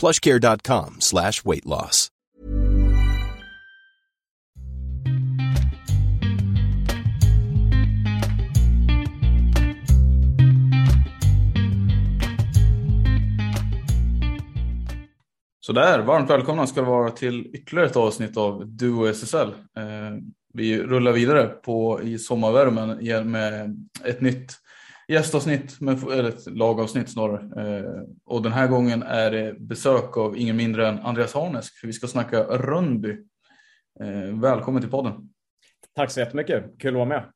plushcare.com slash weight loss. Sådär, varmt välkomna ska det vara till ytterligare ett avsnitt av Duo SSL. Eh, vi rullar vidare på i sommarvärmen med ett nytt gästavsnitt, med, eller ett lagavsnitt snarare. Eh, och den här gången är det besök av ingen mindre än Andreas Harnesk, för vi ska snacka Rönnby. Eh, välkommen till podden. Tack så jättemycket, kul att vara med.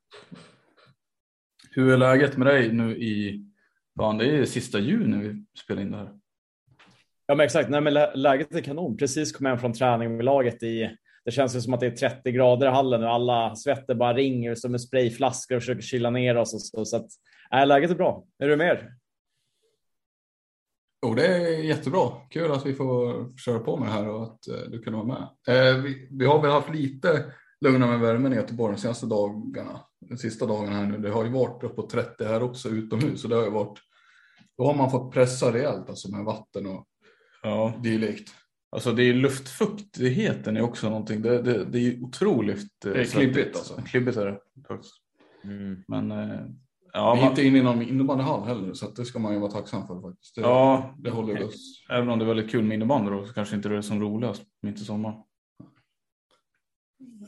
Hur är läget med dig nu i, fan det är sista juni vi spelar in det här. Ja men exakt, Nej, men läget är kanon. Precis kom hem från träning med laget i det känns ju som att det är 30 grader i hallen och alla svetter bara ringer som en sprayflaskor och försöker kyla ner oss. Och så, så att, äh, läget är bra. Är du med? Jo, det är jättebra. Kul att vi får köra på med det här och att eh, du kan vara med. Eh, vi, vi, har väl haft lite lugnare med värmen i Göteborg de senaste dagarna. De sista dagarna här nu. Det har ju varit uppåt 30 här också utomhus. Så det har ju varit, då har man fått pressa rejält alltså med vatten och ja. dylikt. Alltså det är luftfuktigheten är också någonting. Det, det, det är otroligt. Eh, det är klibbigt alltså. Klibbigt är det. Mm. Men eh, ja, man... inte inne i någon innebandyhall heller så det ska man ju vara tacksam för faktiskt. Det, ja, det håller oss. Även om det är väldigt kul med innebandy då så kanske inte det är som roligast mitt i sommaren.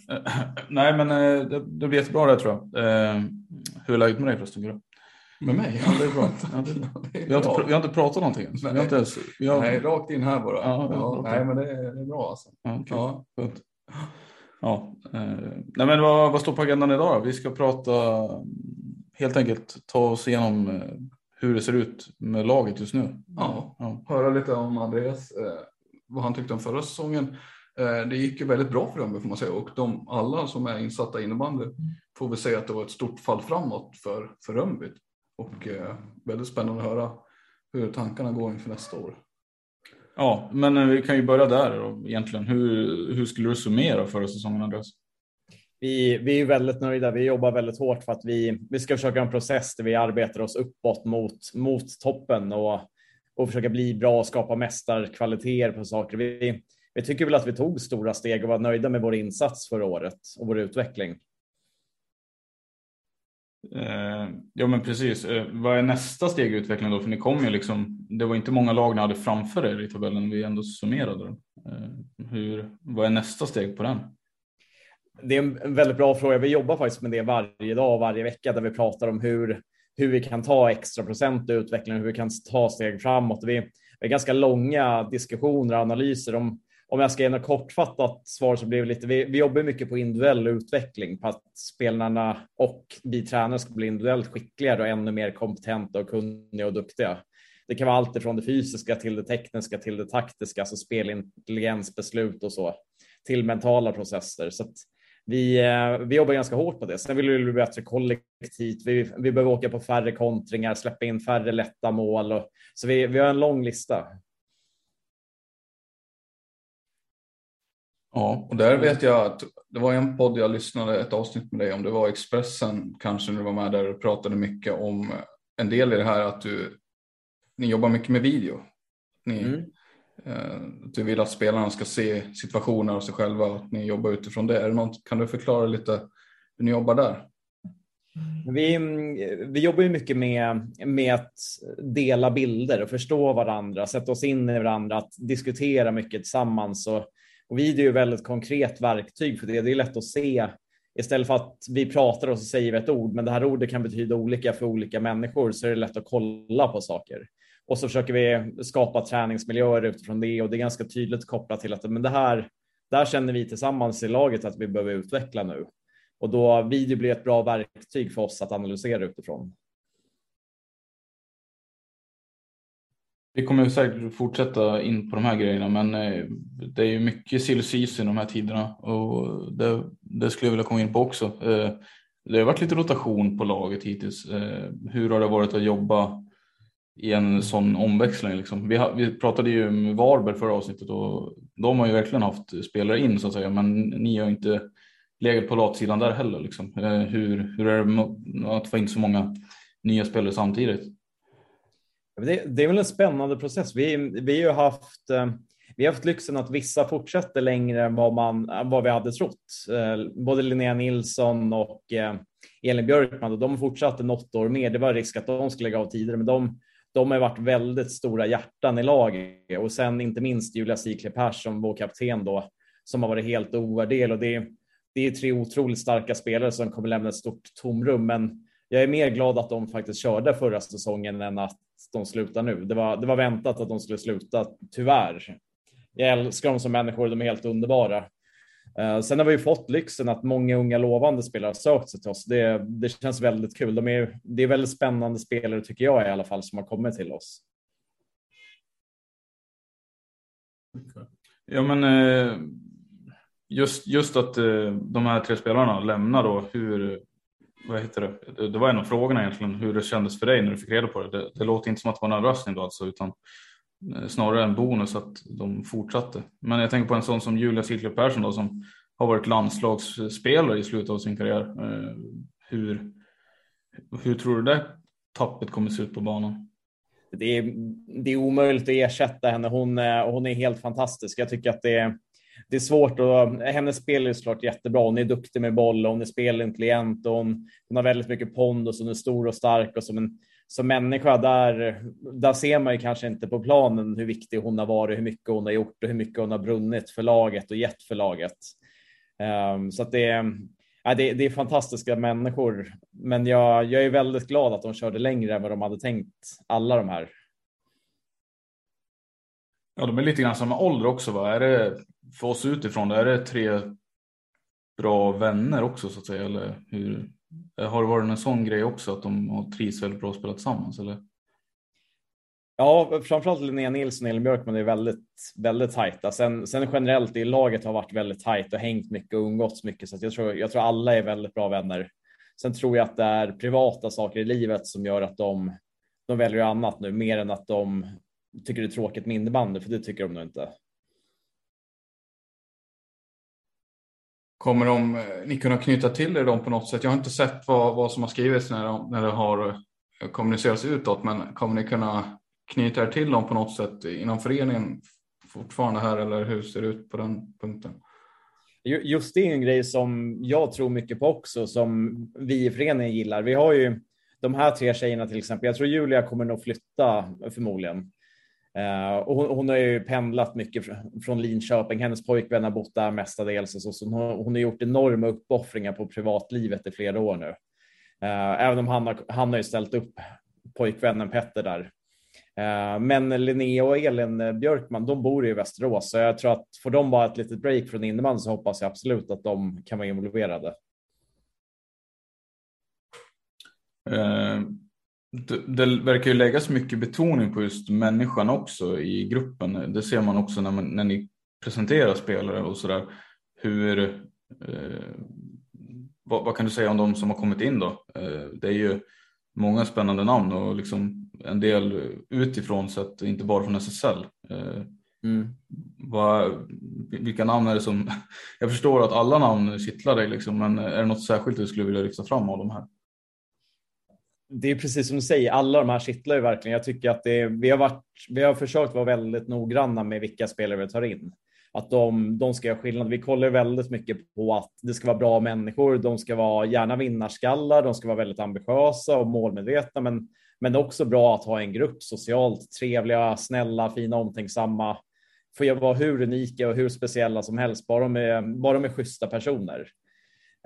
Nej, men det, det blir jättebra det tror jag. Hur är läget med dig förresten? Med mig? Ja, det är bra. Ja, det, är vi, har inte, vi, har inte, pratat någonting har inte ens har... Nej, rakt in här bara. Ja, ja, nej, men det är, det är bra alltså. Ja, ja. ja. Eh, nej, men vad, vad står på agendan idag? Vi ska prata helt enkelt ta oss igenom eh, hur det ser ut med laget just nu. Ja, ja. höra lite om Andreas, eh, vad han tyckte om förra säsongen. Det gick ju väldigt bra för dem får man säga och de alla som är insatta i innebandy får vi säga att det var ett stort fall framåt för, för Rönnby. Och eh, väldigt spännande att höra hur tankarna går inför nästa år. Ja, men eh, vi kan ju börja där då, egentligen. Hur, hur skulle du summera förra säsongen Andreas? Vi, vi är väldigt nöjda. Vi jobbar väldigt hårt för att vi, vi ska försöka en process där vi arbetar oss uppåt mot, mot toppen och, och försöka bli bra och skapa mästarkvaliteter på saker. Vi, vi tycker väl att vi tog stora steg och var nöjda med vår insats förra året och vår utveckling. Eh, ja men precis. Eh, vad är nästa steg i utvecklingen då? För ni kom ju liksom, det var inte många lag ni hade framför er i tabellen, vi ändå summerade dem. Eh, hur, vad är nästa steg på den? Det är en väldigt bra fråga. Vi jobbar faktiskt med det varje dag och varje vecka där vi pratar om hur, hur vi kan ta extra procent i utvecklingen, hur vi kan ta steg framåt. Vi, vi har ganska långa diskussioner och analyser om om jag ska ge något kortfattat svar så blir det lite, vi, vi jobbar mycket på individuell utveckling, på att spelarna och vi tränare ska bli individuellt skickligare och ännu mer kompetenta och kunniga och duktiga. Det kan vara allt ifrån det fysiska till det tekniska till det taktiska, alltså spelintelligens, beslut och så, till mentala processer. Så vi, eh, vi jobbar ganska hårt på det. Sen vill vi bli bättre kollektivt. Vi, vi behöver åka på färre kontringar, släppa in färre lätta mål. Och, så vi, vi har en lång lista. Ja, och där vet jag att det var en podd jag lyssnade ett avsnitt med dig om. Det var Expressen kanske när du var med där och pratade mycket om en del i det här att du, ni jobbar mycket med video. Ni, mm. eh, du vill att spelarna ska se situationer av sig själva och att ni jobbar utifrån det. Är det något, kan du förklara lite hur ni jobbar där? Vi, vi jobbar ju mycket med, med att dela bilder och förstå varandra, sätta oss in i varandra, att diskutera mycket tillsammans. Och, och video är ett väldigt konkret verktyg för det. Det är lätt att se istället för att vi pratar och så säger vi ett ord, men det här ordet kan betyda olika för olika människor, så är det lätt att kolla på saker. Och så försöker vi skapa träningsmiljöer utifrån det och det är ganska tydligt kopplat till att men det här, där känner vi tillsammans i laget att vi behöver utveckla nu. Och då video blir ett bra verktyg för oss att analysera utifrån. Vi kommer säkert fortsätta in på de här grejerna, men eh, det är ju mycket silly i de här tiderna och det, det, skulle jag vilja komma in på också. Eh, det har varit lite rotation på laget hittills. Eh, hur har det varit att jobba i en sån omväxling? Liksom? Vi, vi pratade ju med Varberg förra avsnittet och de har ju verkligen haft spelare in så att säga, men ni har inte legat på latsidan där heller. Liksom. Hur, hur är det att få in så många nya spelare samtidigt? Det, det, är väl en spännande process. Vi, vi har haft eh, vi har haft lyxen att vissa fortsätter längre än vad, man, vad vi hade trott. Eh, både Linnea Nilsson och eh, Elin Björkman, de fortsatte något år mer. Det var risk att de skulle lägga av tidigare, men de, de har varit väldigt stora hjärtan i laget. Och sen inte minst Julia Sikle Persson, vår kapten då, som har varit helt ovärderlig. Och det, det är tre otroligt starka spelare som kommer lämna ett stort tomrum, men jag är mer glad att de faktiskt körde förra säsongen än att de slutar nu. Det var, det var väntat att de skulle sluta, tyvärr. Jag älskar dem som människor, de är helt underbara. Uh, sen har vi fått lyxen att många unga lovande spelare har sökt sig till oss. Det, det känns väldigt kul. De är, det är väldigt spännande spelare tycker jag i alla fall som har kommit till oss. Ja, men eh, just, just att eh, de här tre spelarna lämnar då, hur, vad heter det? det var en av frågorna egentligen, hur det kändes för dig när du fick reda på det. Det, det låter inte som att det var en överraskning då alltså, utan eh, snarare en bonus att de fortsatte. Men jag tänker på en sån som Julia Silke Persson då, som har varit landslagsspelare i slutet av sin karriär. Eh, hur, hur tror du det tappet kommer se ut på banan? Det är, det är omöjligt att ersätta henne. Hon, eh, hon är helt fantastisk. Jag tycker att det är det är svårt och hennes spel är såklart jättebra. Hon är duktig med boll och hon är spelintelligent och hon, hon har väldigt mycket pondus. Hon är stor och stark och som en som människa där, där ser man ju kanske inte på planen hur viktig hon har varit, hur mycket hon har gjort och hur mycket hon har brunnit för laget och gett för laget. Um, så att det är, ja, det, det, är fantastiska människor, men jag, jag är väldigt glad att de körde längre än vad de hade tänkt, alla de här. Ja, de är lite grann samma ålder också. Va? Är det för oss utifrån, är det tre bra vänner också så att säga? Eller hur, har det varit en sån grej också att de har trivs väldigt bra att spela tillsammans? Eller? Ja, framförallt Linnea Nilsson och Elin Björkman är väldigt, väldigt tajta. Alltså, sen, sen generellt i laget har varit väldigt tajt och hängt mycket och umgåtts mycket, så jag tror, jag tror alla är väldigt bra vänner. Sen tror jag att det är privata saker i livet som gör att de, de väljer annat nu, mer än att de tycker det är tråkigt med innebandy, för det tycker de nog inte. Kommer de, eh, ni kunna knyta till er dem på något sätt? Jag har inte sett vad, vad som har skrivits när, de, när det har eh, kommunicerats utåt, men kommer ni kunna knyta er till dem på något sätt inom föreningen fortfarande här eller hur ser det ut på den punkten? Just det är en grej som jag tror mycket på också, som vi i föreningen gillar. Vi har ju de här tre tjejerna till exempel. Jag tror Julia kommer nog flytta förmodligen. Uh, och hon, hon, har ju pendlat mycket från Linköping. Hennes pojkvän har bott där mestadels. Och så, så hon, hon har gjort enorma uppoffringar på privatlivet i flera år nu. Uh, även om han har, han har ju ställt upp pojkvännen Petter där. Uh, men Linnea och Elin Björkman, de bor i Västerås, så jag tror att får de bara ett litet break från innebandy så hoppas jag absolut att de kan vara involverade det, verkar ju läggas mycket betoning på just människan också i gruppen. Det ser man också när, man, när ni presenterar spelare och sådär. Hur, eh, vad, vad, kan du säga om de som har kommit in då? Eh, det är ju många spännande namn och liksom en del utifrån sett, inte bara från SSL. Eh, Mm. Vad, vilka namn är det som... Jag förstår att alla namn kittlar dig, liksom, men är det något särskilt du skulle vilja lyfta fram av de här? Det är precis som du säger, alla de här kittlar ju verkligen. Jag tycker att det, vi, har varit, vi har försökt vara väldigt noggranna med vilka spelare vi tar in. Att de, de ska göra skillnad. Vi kollar väldigt mycket på att det ska vara bra människor. De ska vara gärna vinnarskallar. De ska vara väldigt ambitiösa och målmedvetna, men, men också bra att ha en grupp socialt trevliga, snälla, fina, omtänksamma får vara hur unika och hur speciella som helst, bara de är, bara de är schyssta personer.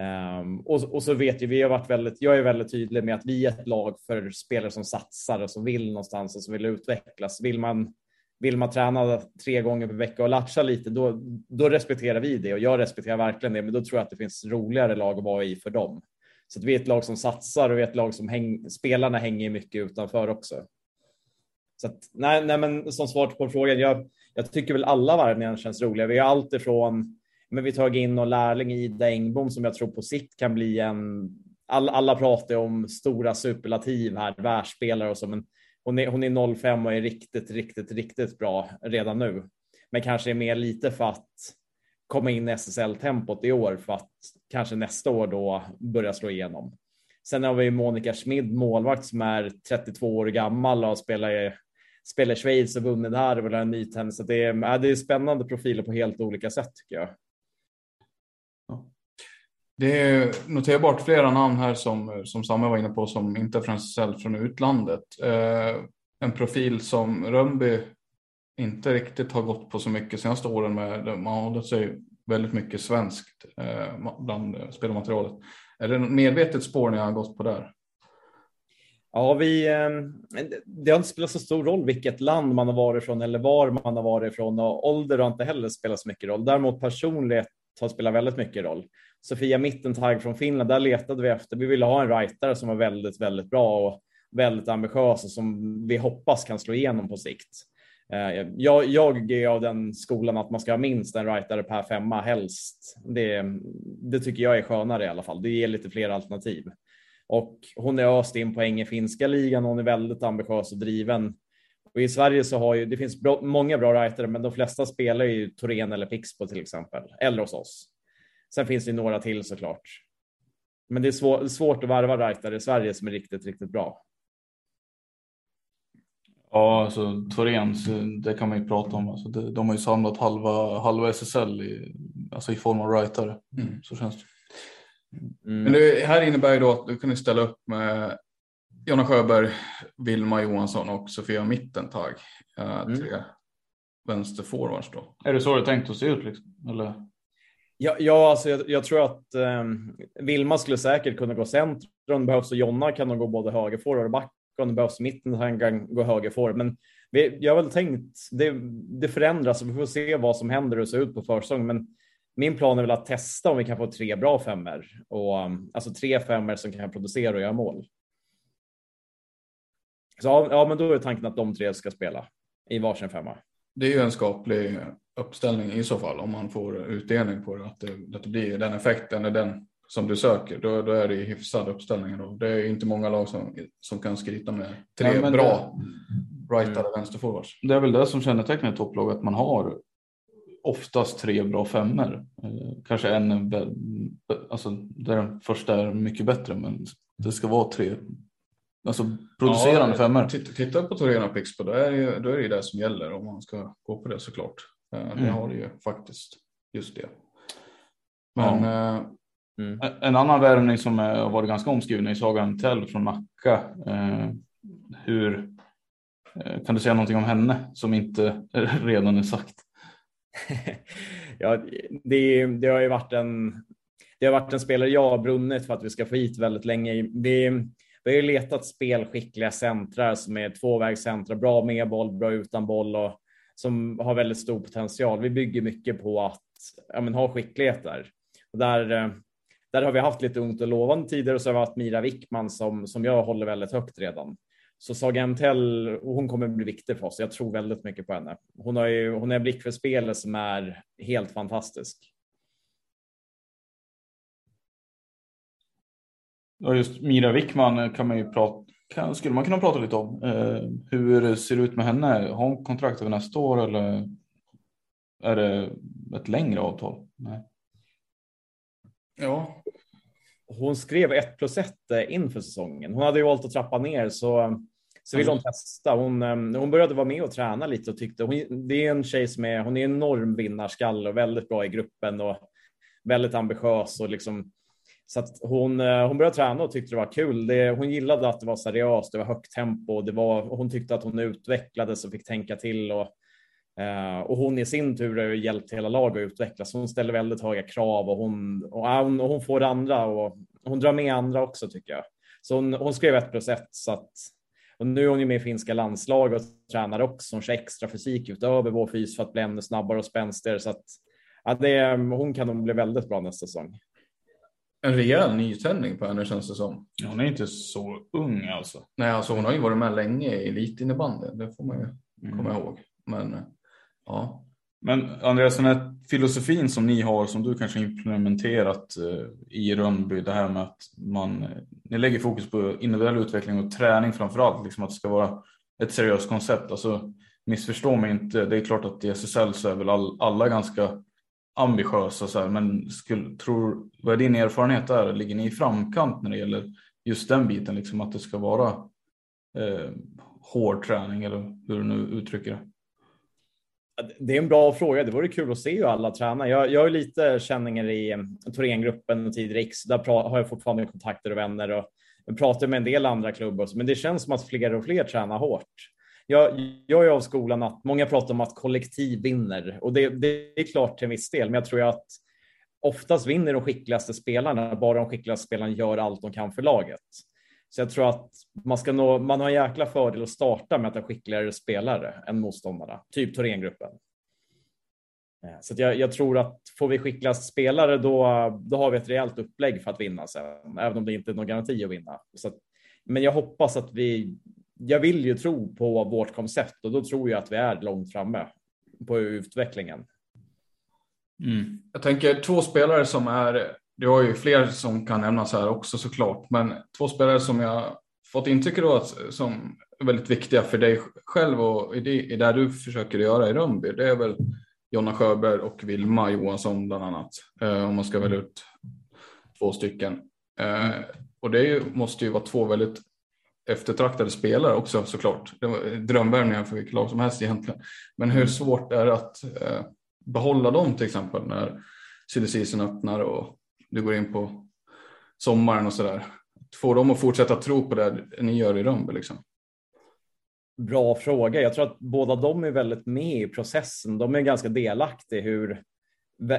Um, och, och, så vet ju, vi har varit väldigt, jag är väldigt tydlig med att vi är ett lag för spelare som satsar och som vill någonstans och som vill utvecklas. Vill man, vill man träna tre gånger per vecka och latcha lite, då, då respekterar vi det och jag respekterar verkligen det, men då tror jag att det finns roligare lag att vara i för dem. Så att vi är ett lag som satsar och vi är ett lag som häng, spelarna hänger mycket utanför också. Så att, nej, nej, men som svar på frågan, jag, jag tycker väl alla värvningar känns roliga. Vi har allt ifrån, men vi tagit in någon lärling Ida Engbom som jag tror på sikt kan bli en, all, alla pratar om stora superlativ här, världsspelare och så, men hon är, hon är 05 och är riktigt, riktigt, riktigt bra redan nu. Men kanske är mer lite för att komma in i SSL-tempot i år för att kanske nästa år då börja slå igenom. Sen har vi Monica Schmid, målvakt som är 32 år gammal och spelar i spelar Schweiz och vunnit här och vill ha en ny tennis. Så det är, det är spännande profiler på helt olika sätt tycker jag. Det är noterbart flera namn här som, som Samme var inne på som inte är från från utlandet. Eh, en profil som Rönnby inte riktigt har gått på så mycket senaste åren med. Man har hållit sig väldigt mycket svenskt eh, bland spelmaterialet. Är det medvetet spår ni har gått på där? Ja, vi, eh, det har inte spelat så stor roll vilket land man har varit från eller var man har varit ifrån och ålder har inte heller spelat så mycket roll. Däremot personlighet har spelat väldigt mycket roll. Sofia Mittentag från Finland, där letade vi efter. Vi ville ha en writer som var väldigt, väldigt bra och väldigt ambitiös och som vi hoppas kan slå igenom på sikt. Eh, jag, jag är av den skolan att man ska ha minst en writer per femma helst. Det, det tycker jag är skönare i alla fall. Det ger lite fler alternativ. Och hon är öst in poäng i finska ligan. Hon är väldigt ambitiös och driven. Och I Sverige så har ju, det finns bra, många bra writer, men de flesta spelar ju Torén eller Pixbo till exempel, eller hos oss. Sen finns det några till såklart. Men det är svår, svårt att värva writer i Sverige som är riktigt, riktigt bra. Ja, alltså Torens, det kan man ju prata om. Alltså, det, de har ju samlat halva, halva SSL i, alltså i form av writer. Mm. Så känns det. Mm. Men det här innebär ju då att du kan ställa upp med Jonna Sjöberg, Vilma Johansson och Sofia Mittentag. Äh, mm. Tre vänsterforwards då. Är det så det tänkt att se ut? Liksom? Eller? Ja, ja alltså jag, jag tror att eh, Vilma skulle säkert kunna gå centrum. Behövs och Jonna kan nog gå både högerforward och back. Om det behövs mitten han kan gå högerforward. Men vi, jag har väl tänkt, det, det förändras och vi får se vad som händer och ser ut på försäsongen. Men min plan är väl att testa om vi kan få tre bra femmer och ehm, alltså tre femmer som kan producera och göra mål. Så ja, men då är tanken att de tre ska spela i varsin femma. Det är ju en skaplig uppställning i så fall om man får utdelning på det, att det, att det blir den effekten är den som du söker. Då, då är det hyfsad uppställning. Då. Det är inte många lag som, som kan skryta med tre ja, bra det, rightade mm. vänsterforwards. Det är väl det som kännetecknar topplag, att man har oftast tre bra femmer. Eh, kanske en, alltså där den första är mycket bättre, men det ska vara tre Alltså producerande ja, femmor. Titta på Torena Pixbo, då är, det, då är det det som gäller om man ska gå på det såklart. Eh, det mm. har det ju faktiskt, just det. Men, ja. mm. En annan värvning som har varit ganska omskriven är Sagan Tell från Nacka. Eh, hur kan du säga någonting om henne som inte redan är sagt? ja, det, det, har ju varit en, det har varit en spelare jag har brunnit för att vi ska få hit väldigt länge. Vi, vi har ju letat spelskickliga centrar som är tvåvägscentra, bra med boll, bra utan boll och som har väldigt stor potential. Vi bygger mycket på att ja, men, ha skicklighet där. Och där. Eh, där har vi haft lite ungt och lovande tider och så har vi haft Mira Wickman som, som jag håller väldigt högt redan. Så Saga Emtell, hon kommer bli viktig för oss. Jag tror väldigt mycket på henne. Hon har ju, hon har en blick för spelet som är helt fantastisk. Ja, just Mira Wickman kan man ju prata, kan, skulle man kunna prata lite om. Eh, hur ser det ut med henne? Har hon kontrakt över nästa år eller är det ett längre avtal? Nej. Ja. Hon skrev 1 plus 1 eh, inför säsongen. Hon hade ju valt att trappa ner så så ville hon testa. Hon, eh, hon började vara med och träna lite och tyckte hon, det är en tjej som är, hon är enorm vinnarskalle och väldigt bra i gruppen och väldigt ambitiös och liksom så att hon, eh, hon började träna och tyckte det var kul. Det, hon gillade att det var seriöst, det var högt tempo, det var, hon tyckte att hon utvecklades och fick tänka till och eh, och hon i sin tur har ju hjälpt hela laget att utvecklas. Hon ställer väldigt höga krav och hon, och hon, och hon får andra och hon drar med andra också tycker jag. Så hon, hon skrev ett plus ett så att och nu är hon ju med i finska landslaget och tränar också. Hon kör extra fysik utöver vår fys för att bli ännu snabbare och spänstigare så att ja, det, hon kan nog bli väldigt bra nästa säsong. En rejäl nytändning på henne känns det som. Hon är inte så ung alltså. Nej, alltså hon har ju varit med länge i elitinnebandyn. Det får man ju mm. komma ihåg. Men Ja. Men Andreas, den här filosofin som ni har som du kanske implementerat eh, i Rönnby, det här med att man ni lägger fokus på individuell utveckling och träning framför allt, liksom att det ska vara ett seriöst koncept. Alltså, missförstå mig inte, det är klart att i SSL så är väl all, alla ganska ambitiösa, så här, men skulle, tror, vad är din erfarenhet där? Ligger ni i framkant när det gäller just den biten, liksom att det ska vara eh, hård träning eller hur du nu uttrycker det? Det är en bra fråga. Det vore kul att se hur alla tränar. Jag, jag har lite känningar i eh, Thorengruppen och tidigare Där har jag fortfarande kontakter och vänner och pratar med en del andra klubbar. Men det känns som att fler och fler tränar hårt. Jag, jag är av skolan att många pratar om att kollektiv vinner och det, det är klart till en viss del. Men jag tror att oftast vinner de skickligaste spelarna. Bara de skickligaste spelarna gör allt de kan för laget. Så jag tror att man, ska nå, man har en jäkla fördel att starta med att ha skickligare spelare än motståndarna, typ Thorengruppen. Eh, så jag, jag, tror att får vi skickligast spelare då, då har vi ett rejält upplägg för att vinna sen, även om det inte är någon garanti att vinna. Så att, men jag hoppas att vi, jag vill ju tro på vårt koncept och då tror jag att vi är långt framme på utvecklingen. Mm. Jag tänker två spelare som är du har ju fler som kan nämnas här också såklart, men två spelare som jag fått intrycket av som är väldigt viktiga för dig själv och i det, i det du försöker göra i Rönnby, det är väl Jonna Sjöberg och Vilma Johansson bland annat, eh, om man ska välja ut två stycken. Eh, och det ju, måste ju vara två väldigt eftertraktade spelare också såklart. Det var drömvärvningar för vilket lag som helst egentligen. Men hur svårt är det att eh, behålla dem till exempel när silly öppnar och du går in på sommaren och sådär. Får dem att fortsätta tro på det ni gör i Rönnby liksom? Bra fråga. Jag tror att båda de är väldigt med i processen. De är ganska delaktiga hur,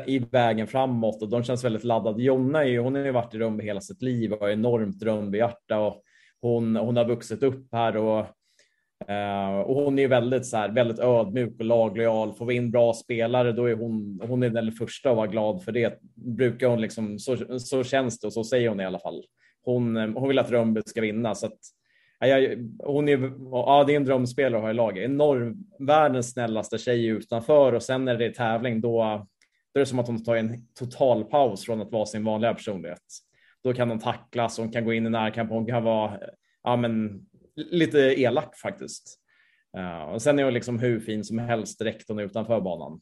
i vägen framåt och de känns väldigt laddade. Jonna är, hon har ju varit i Rönnby hela sitt liv och har enormt Rönnby-hjärta och hon, hon har vuxit upp här och eh, och hon är väldigt, så här, väldigt ödmjuk och laglojal. Får vi in bra spelare, då är hon, hon är den första att vara glad för det. Brukar hon liksom, så, så känns det och så säger hon i alla fall. Hon, hon vill att Rönnby ska vinna. Så att, ja, hon är, ja, det är en drömspelare att ha i laget. Enorm, världens snällaste tjej utanför och sen när det är tävling då, då är det som att hon tar en total paus från att vara sin vanliga personlighet. Då kan hon tacklas, hon kan gå in i närkamp, hon kan vara ja, men, lite elak faktiskt. Uh, och sen är hon liksom hur fin som helst direkt hon är utanför banan.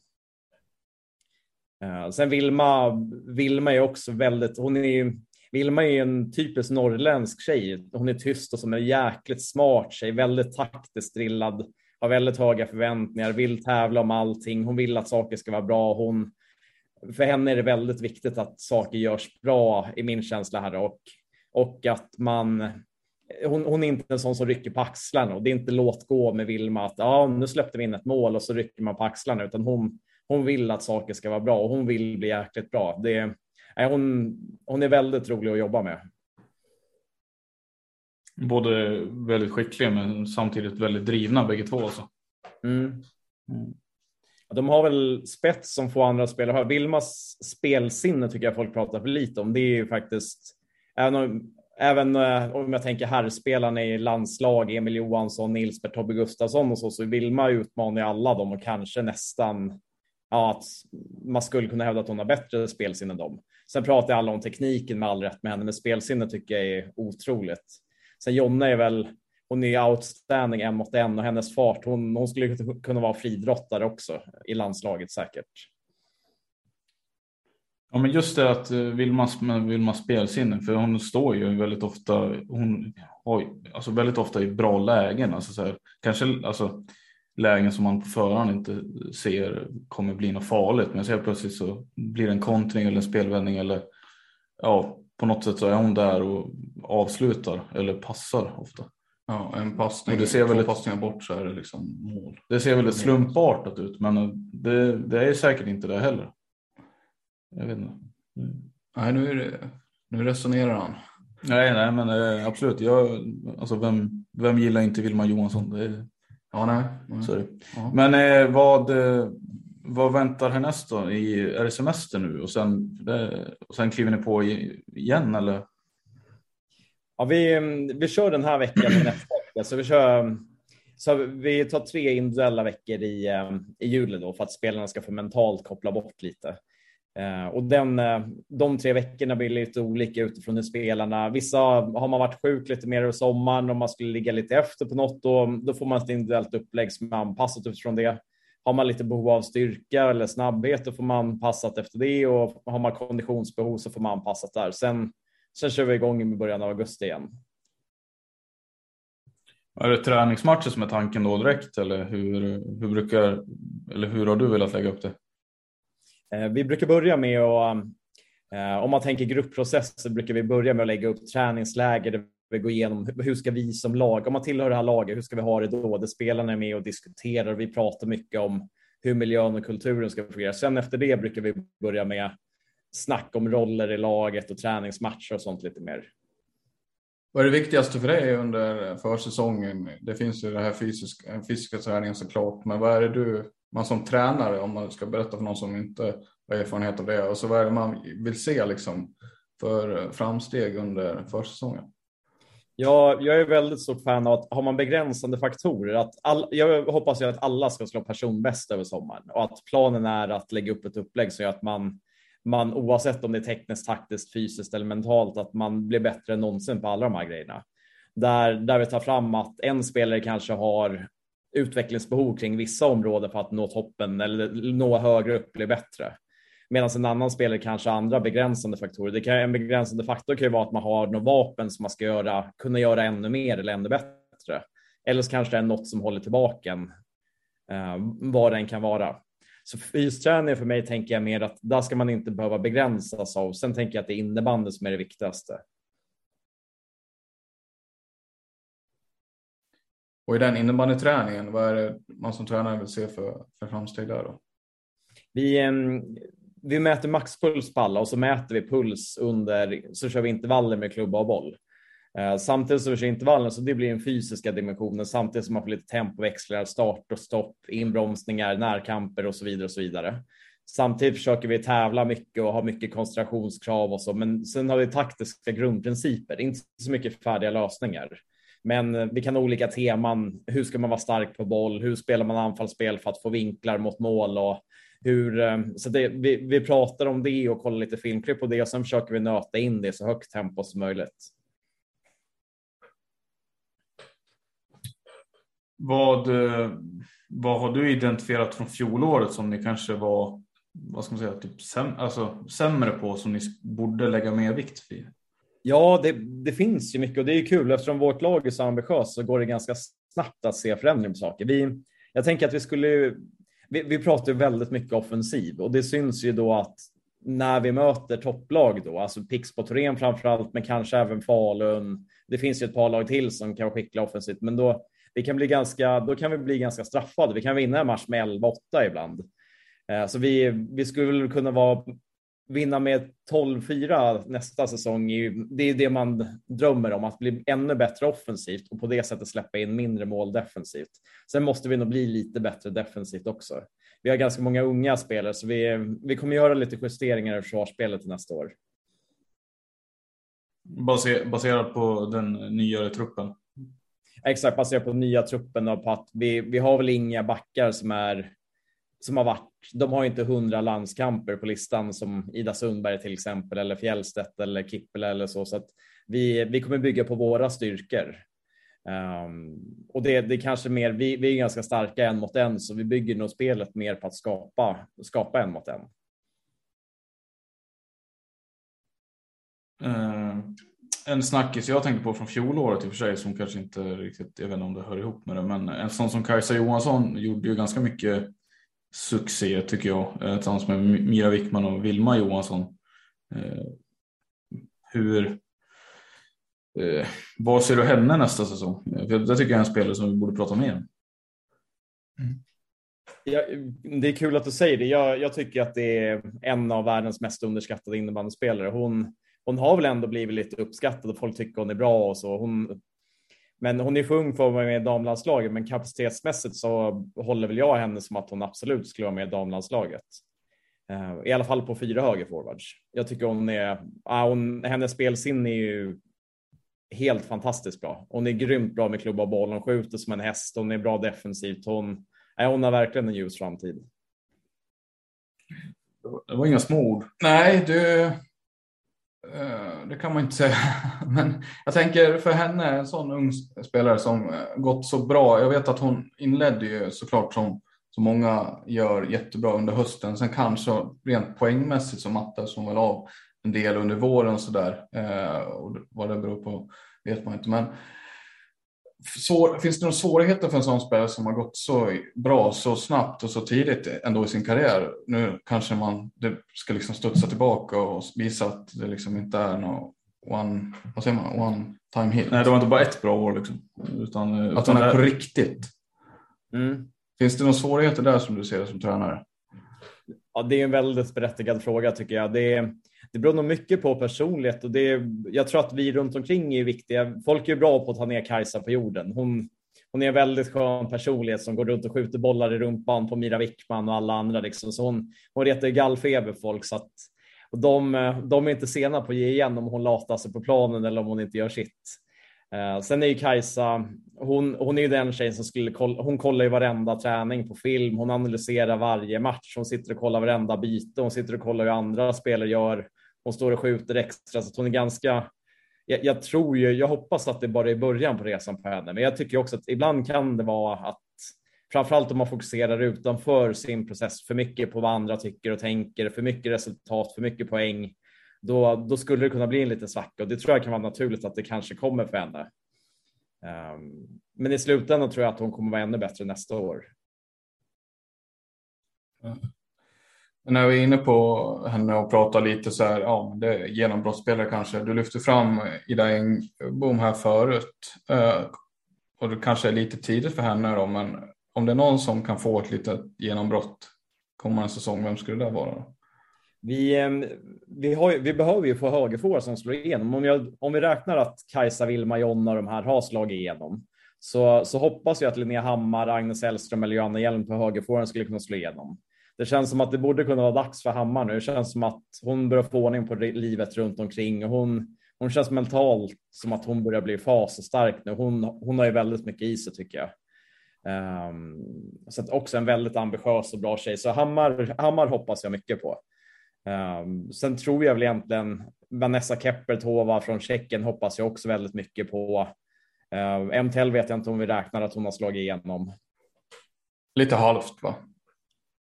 Uh, sen Vilma, Vilma är också väldigt, hon är ju, Vilma är en typisk norrländsk tjej. Hon är tyst och som en jäkligt smart tjej, väldigt taktiskt drillad, har väldigt höga förväntningar, vill tävla om allting. Hon vill att saker ska vara bra. Hon, för henne är det väldigt viktigt att saker görs bra i min känsla här och, och att man hon, hon, är inte en sån som rycker på axlarna och det är inte låt gå med Vilma att ja, nu släppte vi in ett mål och så rycker man på axlarna utan hon, hon vill att saker ska vara bra och hon vill bli jäkligt bra. Det, nej, hon, hon är väldigt rolig att jobba med. Både väldigt skickliga men samtidigt väldigt drivna bägge två. Alltså. Mm. Mm. De har väl spets som få andra spelare har. Vilmas spelsinne tycker jag folk pratar för lite om. Det är ju faktiskt, även om även eh, om jag tänker herrspelarna i landslag, Emil Johansson, Nils Tobbe Gustafsson och så, så Vilma utmanar ju alla dem och kanske nästan ja, att man skulle kunna hävda att hon har bättre spelsinne än dem. Sen pratar alla om tekniken med all rätt med henne, men spelsinne tycker jag är otroligt. Sen Jonna är väl, hon är outstanding en mot en och hennes fart. Hon, hon skulle kunna vara fridrottare också i landslaget säkert. Ja, men just det att eh, Vilmas, Vilmas spelsinne, för hon står ju väldigt ofta, hon har alltså väldigt ofta i bra lägen, alltså så här, kanske alltså lägen som man på förhand inte ser kommer bli något farligt, men så plötsligt så blir det en kontring eller en spelvändning eller ja, på något sätt så är hon där och avslutar eller passar ofta. Ja, en passning, det ser väldigt, passningar bort så är det liksom mål. Det ser väldigt slumpartat ut, men det, det är säkert inte det heller. Jag vet inte. Nej, nu, är det, nu resonerar han. Nej, nej, men eh, absolut. Jag, alltså vem, vem gillar inte Vilma Johansson? Det är, ja, nej. nej. Sorry. Ja. Men eh, vad, eh, vad väntar härnäst då? I, är det semester nu och sen, det, och sen kliver ni på igen eller? Ja, vi, mm, vi kör den här veckan och nästa vecka. Så vi, kör, mm, så vi tar tre individuella veckor i, mm, i juli då för att spelarna ska få mentalt koppla bort lite. Eh, och den, eh, de tre veckorna blir lite olika utifrån hur spelarna, vissa har man varit sjuk lite mer över sommaren om man skulle ligga lite efter på något då, då får man ett individuellt upplägg som är anpassat utifrån det. Har man lite behov av styrka eller snabbhet då får man passat efter det och har man konditionsbehov så får man anpassat där. Sen, sen kör vi igång i början av augusti igen. Är det träningsmatcher som är tanken då direkt eller hur, hur brukar eller hur har du velat lägga upp det? Eh, vi brukar börja med att, eh, om man tänker gruppprocess så brukar vi börja med att lägga upp träningsläger där vi går igenom hur ska vi som lag, om man tillhör det här laget, hur ska vi ha det då? Där spelarna är med och diskuterar vi pratar mycket om hur miljön och kulturen ska fungera. Sen efter det brukar vi börja med snack om roller i laget och träningsmatcher och sånt lite mer. Vad är det viktigaste för dig under försäsongen? Det finns ju den här fysiska, fysiska träningen såklart, men vad är det du man som tränare, om man ska berätta för någon som inte har erfarenhet av det, och så vad är det man vill se liksom för framsteg under försäsongen? Ja, jag är väldigt stort fan av att har man begränsande faktorer, att all, jag hoppas ju att alla ska slå personbäst över sommaren och att planen är att lägga upp ett upplägg så att man, man oavsett om det är tekniskt, taktiskt, fysiskt eller mentalt, att man blir bättre än någonsin på alla de här grejerna. Där, där vi tar fram att en spelare kanske har utvecklingsbehov kring vissa områden för att nå toppen eller nå högre upp bli bättre. Medan en annan spelare kanske har andra begränsande faktorer. Det kan, en begränsande faktor kan ju vara att man har något vapen som man ska göra, kunna göra ännu mer eller ännu bättre. Eller så kanske det är något som håller tillbaka en, eh, vad den kan vara. Så fysträning för mig tänker jag mer att där ska man inte behöva begränsas av. Sen tänker jag att det är innebandy som är det viktigaste. Och i den innebandyträningen, vad är det man som tränare vill se för, för framsteg där då? Vi, vi mäter maxpuls på alla och så mäter vi puls under, så kör vi intervaller med klubba och boll. Eh, samtidigt som vi kör intervallen så det blir den fysiska dimensionen samtidigt som man får lite tempoväxlar, start och stopp, inbromsningar, närkamper och så vidare och så vidare. Samtidigt försöker vi tävla mycket och ha mycket koncentrationskrav och så, men sen har vi taktiska grundprinciper, inte så mycket färdiga lösningar. Men eh, vi kan ha olika teman. Hur ska man vara stark på boll? Hur spelar man anfallsspel för att få vinklar mot mål? Och hur, eh, så det, vi, vi pratar om det och kollar lite filmklipp på det och sen försöker vi nöta in det i så högt tempo som möjligt. Vad, eh, vad har du identifierat från fjolåret som ni kanske var vad ska man säga, typ säm, alltså, sämre på som ni borde lägga mer vikt vid? Ja, det, det, finns ju mycket och det är kul eftersom vårt lag är så ambitiöst så går det ganska snabbt att se förändring på saker. Vi, jag tänker att vi skulle, vi, vi pratar väldigt mycket offensiv och det syns ju då att när vi möter topplag då, alltså Pixbo på framför allt, men kanske även Falun. Det finns ju ett par lag till som kan vara skickliga offensivt, men då, vi kan bli ganska, då kan vi bli ganska straffade. Vi kan vinna en match med 11-8 ibland. Eh, så vi, vi skulle kunna vara vinna med 12-4 nästa säsong, det är det man drömmer om, att bli ännu bättre offensivt och på det sättet släppa in mindre mål defensivt. Sen måste vi nog bli lite bättre defensivt också. Vi har ganska många unga spelare så vi, vi kommer göra lite justeringar i försvarsspelet nästa år. Baserat på den nyare truppen? Exakt, baserat på nya truppen och på att vi, vi har väl inga backar som är som har varit, de har inte hundra landskamper på listan som Ida Sundberg till exempel eller Fjällstedt eller Kippel eller så, så att vi, vi kommer bygga på våra styrkor. Um, och det, det är kanske mer, vi, vi är ganska starka en mot en, så vi bygger nog spelet mer på att skapa, skapa en mot en. Ehm, en snackis jag tänkte på från fjolåret i och för sig som kanske inte riktigt, jag vet inte om det hör ihop med det, men en sån som Kajsa Johansson gjorde ju ganska mycket succé tycker jag eh, tillsammans med Mira Wickman och Vilma Johansson. Eh, hur Eh, vad ser du henne nästa säsong? För det tycker jag är en spelare som vi borde prata mer om. Mm. Ja, det är kul att du säger det. Jag, jag, tycker att det är en av världens mest underskattade innebandyspelare. Hon, hon har väl ändå blivit lite uppskattad och folk tycker hon är bra och så. Hon, men hon är för ung för att vara med i damlandslaget, men kapacitetsmässigt så håller väl jag henne som att hon absolut skulle vara med i damlandslaget. Uh, I alla fall på fyra högerforwards. Jag tycker hon är, uh, hon, hennes spelsinne är ju helt fantastiskt bra. Hon är grymt bra med klubba och boll. Hon skjuter som en häst. Hon är bra defensivt. Hon, nej, hon har verkligen en ljus framtid. Det var inga små ord. Nej, eh, Eh, det kan man inte säga. Men jag tänker för henne, en sån ung spelare som eh, gått så bra. Jag vet att hon inledde ju såklart som, som många gör jättebra under hösten. Sen kanske rent poängmässigt så mattades hon väl av en del under våren och sådär. Eh, och vad det beror på vet man inte. Men svår, finns det några svårigheter för en sån spelare som har gått så bra så snabbt och så tidigt ändå i sin karriär? Nu kanske man det ska liksom studsa tillbaka och visa att det liksom inte är någon one, vad säger man, one time hit. Nej, det var inte bara ett bra år liksom. Utan, att han är på riktigt. Mm. Finns det några svårigheter där som du ser som tränare? Ja, det är en väldigt berättigad fråga tycker jag. Det är, det beror nog mycket på personlighet och det, jag tror att vi runt omkring är viktiga. Folk är bra på att ta ner Kajsa på jorden. Hon, hon är en väldigt skön personlighet som går runt och skjuter bollar i rumpan på Mira Wickman och alla andra. Liksom. Så hon, hon retar gallfeber folk. Så att, och de, de är inte sena på att ge igen om hon latar sig på planen eller om hon inte gör sitt. Uh, sen är ju Kajsa, hon, hon är ju den tjejen som skulle kolla, hon kollar ju varenda träning på film, hon analyserar varje match, hon sitter och kollar varenda byte, hon sitter och kollar hur andra spelare gör hon står och skjuter extra så att hon är ganska. Jag, jag, tror ju, jag hoppas att det bara är början på resan på henne, men jag tycker också att ibland kan det vara att framförallt om man fokuserar utanför sin process för mycket på vad andra tycker och tänker, för mycket resultat, för mycket poäng. Då, då skulle det kunna bli en liten svacka och det tror jag kan vara naturligt att det kanske kommer för henne. Um, men i slutändan tror jag att hon kommer vara ännu bättre nästa år när vi är inne på henne och pratar lite så här, ja, det är genombrottsspelare kanske. Du lyfter fram Ida Engbom här förut. Eh, och det kanske är lite tidigt för henne då, men om det är någon som kan få ett litet genombrott kommande säsong, vem skulle det vara? Vi, ehm, vi, har, vi behöver ju få högerforward som slår igenom. Om, jag, om vi räknar att Kajsa, Vilma, Jonna och de här har slagit igenom så, så hoppas jag att Linnea Hammar, Agnes Hellström eller Johanna Hjelm på högerforwarden skulle kunna slå igenom det känns som att det borde kunna vara dags för Hammar nu. Det känns som att hon börjar få ordning på livet runt omkring och hon, hon känns mentalt som att hon börjar bli fasstark nu. Hon, hon har ju väldigt mycket i sig tycker jag. Um, så att också en väldigt ambitiös och bra tjej. Så Hammar, Hammar hoppas jag mycket på. Um, sen tror jag väl egentligen Vanessa Keppertova från Tjeckien hoppas jag också väldigt mycket på. Ehm, uh, MTL vet jag inte om vi räknar att hon har slagit igenom. Lite halvt va?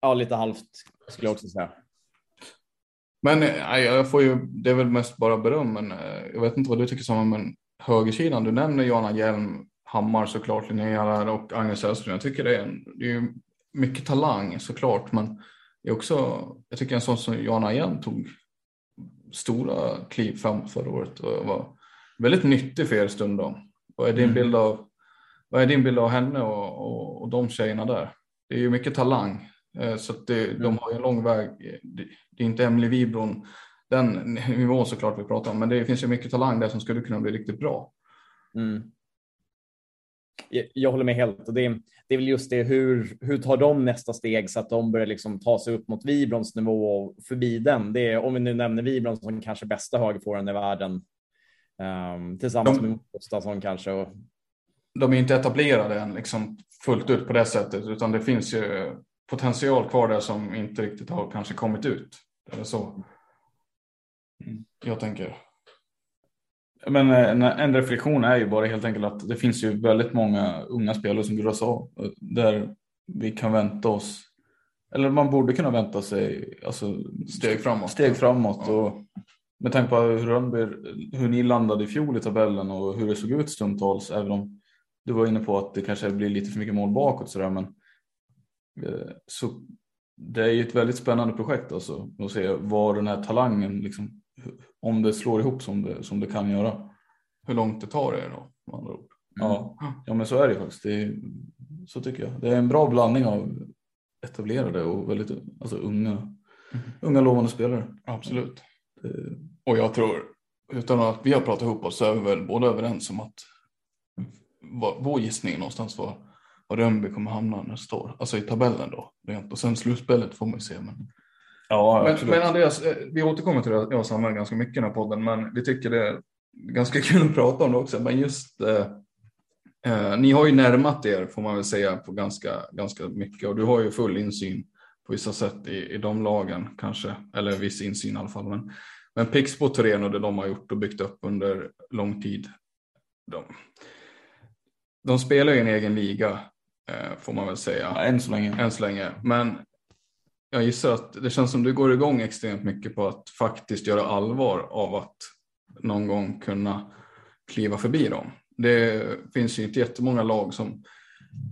Ja, lite halvt skulle jag också säga. Men jag får ju, det är väl mest bara beröm, men eh, jag vet inte vad du tycker som men högersidan. Du nämner Johanna Hjelm, Hammar såklart, Linnea och Agnes Hellström. Jag tycker det är, en, det är mycket talang såklart, men det är också, jag tycker en sån som Johanna Hjelm tog stora kliv fram förra året och var väldigt nyttig för er stundom. Vad är din mm. bild av, vad är din bild av henne och, och, och de tjejerna där? Det är ju mycket talang så det, de mm. har ju en lång väg. Det är inte Emily Wibron den nivån såklart vi pratar om, men det finns ju mycket talang där som skulle kunna bli riktigt bra. Mm. Jag, jag håller med helt och det, det är väl just det. Hur, hur tar de nästa steg så att de börjar liksom ta sig upp mot Vibrons nivå och förbi den? Det är, om vi nu nämner Vibron som kanske bästa högerforwarden i världen um, tillsammans de, med Gustafsson kanske. Och... De är inte etablerade än liksom fullt ut på det sättet, utan det finns ju potential kvar där som inte riktigt har kanske kommit ut. Eller så. Jag tänker. Men eh, en reflektion är ju bara helt enkelt att det finns ju väldigt många unga spelare som gullas av där vi kan vänta oss. Eller man borde kunna vänta sig alltså, Steg framåt. Steg framåt Ja. och med tanke på hur, Rönnby, hur ni landade i fjol i tabellen och hur det såg ut stundtals. Även om du var inne på att det kanske blir lite för mycket mål bakåt sådär, men så det är ju ett väldigt spännande projekt alltså att se var den här talangen liksom, om det slår ihop som det, som det kan göra. Hur långt det tar er då, med andra ord. Ja, ja men så är det ju faktiskt. Det är, så tycker jag. Det är en bra blandning av etablerade och väldigt alltså, unga, unga lovande spelare. Absolut. Det, Och jag tror, utan att vi har pratat ihop oss, så är vi väl båda överens om att vår gissning någonstans var, var Rönnby kommer hamna nästa år. Alltså i tabellen då. rent. Och sen slutspelet får man ju se. Men, ja, men, absolut. men Andreas, eh, vi återkommer till det, jag och Samuel ganska mycket i den här podden, men vi tycker det är ganska kul att prata om det också. Men just eh, eh, ni har ju närmat er, får man väl säga, på ganska, ganska mycket. Och du har ju full insyn på vissa sätt i, i de lagen kanske, eller viss insyn i alla fall. Men, men Pixbo Torén och det de har gjort och byggt upp under lång tid. De, de spelar ju i en egen liga, får man väl säga ja, än så länge. än så länge. Men jag gissar att det känns som du går igång extremt mycket på att faktiskt göra allvar av att någon gång kunna kliva förbi dem. Det finns ju inte jättemånga lag som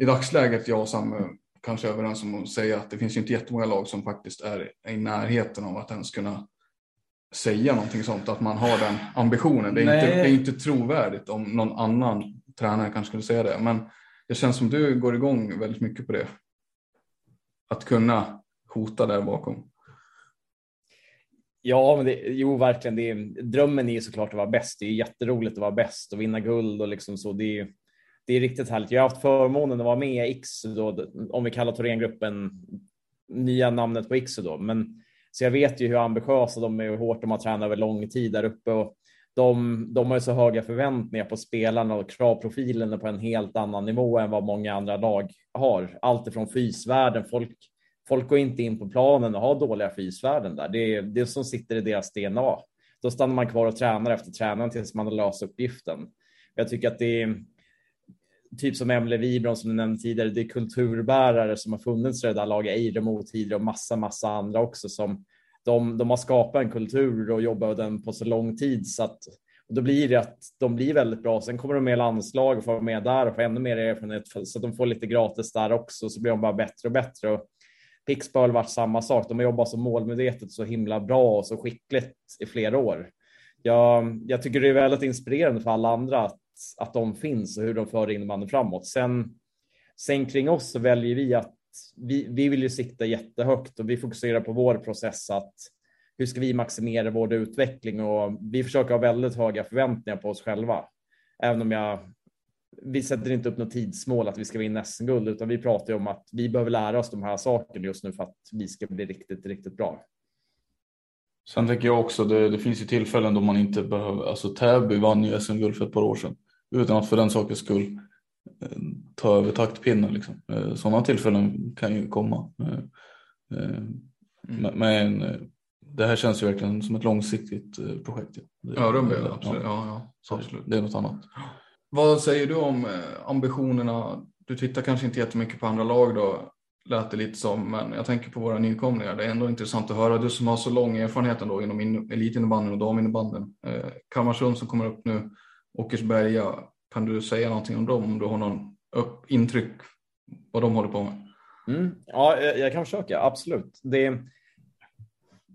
i dagsläget, jag och Samme kanske är överens om att säga att det finns ju inte jättemånga lag som faktiskt är i närheten av att ens kunna säga någonting sånt, att man har den ambitionen. Det är, inte, Nej. det är inte trovärdigt om någon annan tränare kanske skulle säga det, men det känns som du går igång väldigt mycket på det. Att kunna hota där bakom. Ja, men det, jo, verkligen. Det är, drömmen är ju såklart att vara bäst. Det är jätteroligt att vara bäst och vinna guld och liksom så. Det är, det är riktigt härligt. Jag har haft förmånen att vara med i X, då, om vi kallar Thorengruppen nya namnet på X då. Men så jag vet ju hur ambitiösa de är och hur hårt de har tränat över lång tid där uppe och de, de har ju så höga förväntningar på spelarna och kravprofilen är på en helt annan nivå än vad många andra lag har. Allt ifrån fysvärden, folk Folk går inte in på planen och har dåliga fysvärden där. Det är det som sitter i deras DNA. Då stannar man kvar och tränar efter tränaren tills man har löst uppgiften. Jag tycker att det är typ som Emelie Wibron som du nämnde tidigare. Det är kulturbärare som har funnits i det där laget. Eiremo, tidigare och massa, massa andra också som de, de har skapat en kultur och jobbat den på så lång tid så att och då blir det att de blir väldigt bra. Sen kommer de med i landslag och får vara med där och får ännu mer erfarenhet så att de får lite gratis där också. Så blir de bara bättre och bättre. Och Pixbo har varit samma sak. De har jobbat så målmedvetet, så himla bra och så skickligt i flera år. Jag, jag tycker det är väldigt inspirerande för alla andra att, att de finns och hur de för innebandyn framåt. Sen, sen kring oss så väljer vi att vi, vi vill ju sikta jättehögt och vi fokuserar på vår process att hur ska vi maximera vår utveckling och vi försöker ha väldigt höga förväntningar på oss själva. Även om jag vi sätter inte upp något tidsmål att vi ska vinna SM-guld, utan vi pratar ju om att vi behöver lära oss de här sakerna just nu för att vi ska bli riktigt, riktigt bra. Sen tänker jag också, det, det finns ju tillfällen då man inte behöver, alltså Täby vann ju SM-guld för ett par år sedan utan att för den sakens skull ta över taktpinnen. Liksom. Eh, Sådana tillfällen kan ju komma. Eh, eh, Men, eh, det här känns ju verkligen som ett långsiktigt eh, projekt. Ja, Ja, Rönnby, absolut. ja, Ja, så absolut. Det är något annat. Vad säger du om eh, ambitionerna? Du tittar kanske inte jättemycket på andra lag då, lät det lite som, men jag tänker på våra nykomlingar. Det är ändå intressant att höra, du som har så lång erfarenhet ändå inom in- elitinnebandyn och daminnebandyn. Eh, Kalmarsund som kommer upp nu, Åkersberga, kan du säga någonting om dem? Om du har någon upp, intryck vad de håller på med? Mm. Ja, jag, kan försöka, absolut. Det,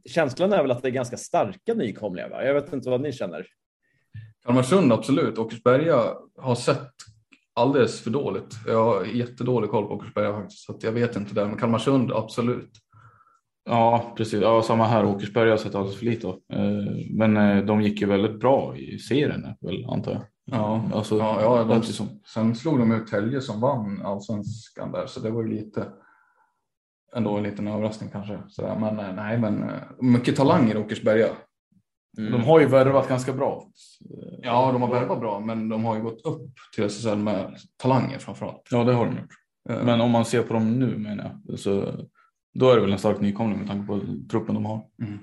känslan är väl att det är ganska starka nykomlingar. Va? Jag vet inte vad ni känner. Kalmarsund absolut, Åkersberga har sett alldeles för dåligt. Jag har jättedålig koll på Åkersberga faktiskt, så att jag vet inte där, men Kalmarsund absolut. Ja, precis. Ja, samma här. Åkersberga har sett alldeles för lite av. Eh, Men eh, de gick ju väldigt bra i serien, väl, antar jag. Ja, alltså, ja, ja de, som. sen slog de ut Tälje som vann allsvenskan där, så det var ju lite ändå en liten överraskning kanske. Sådär. Men eh, nej, men eh, mycket talang i Åkersberga. Mm. De har ju värvat ganska bra. Ja, de har värvat bra, men de har ju gått upp till SSL med talanger framförallt. Ja, det har de gjort. Eh, Men om man ser på dem nu menar jag, så då är det väl en stark nykomling med tanke på truppen de har. mm.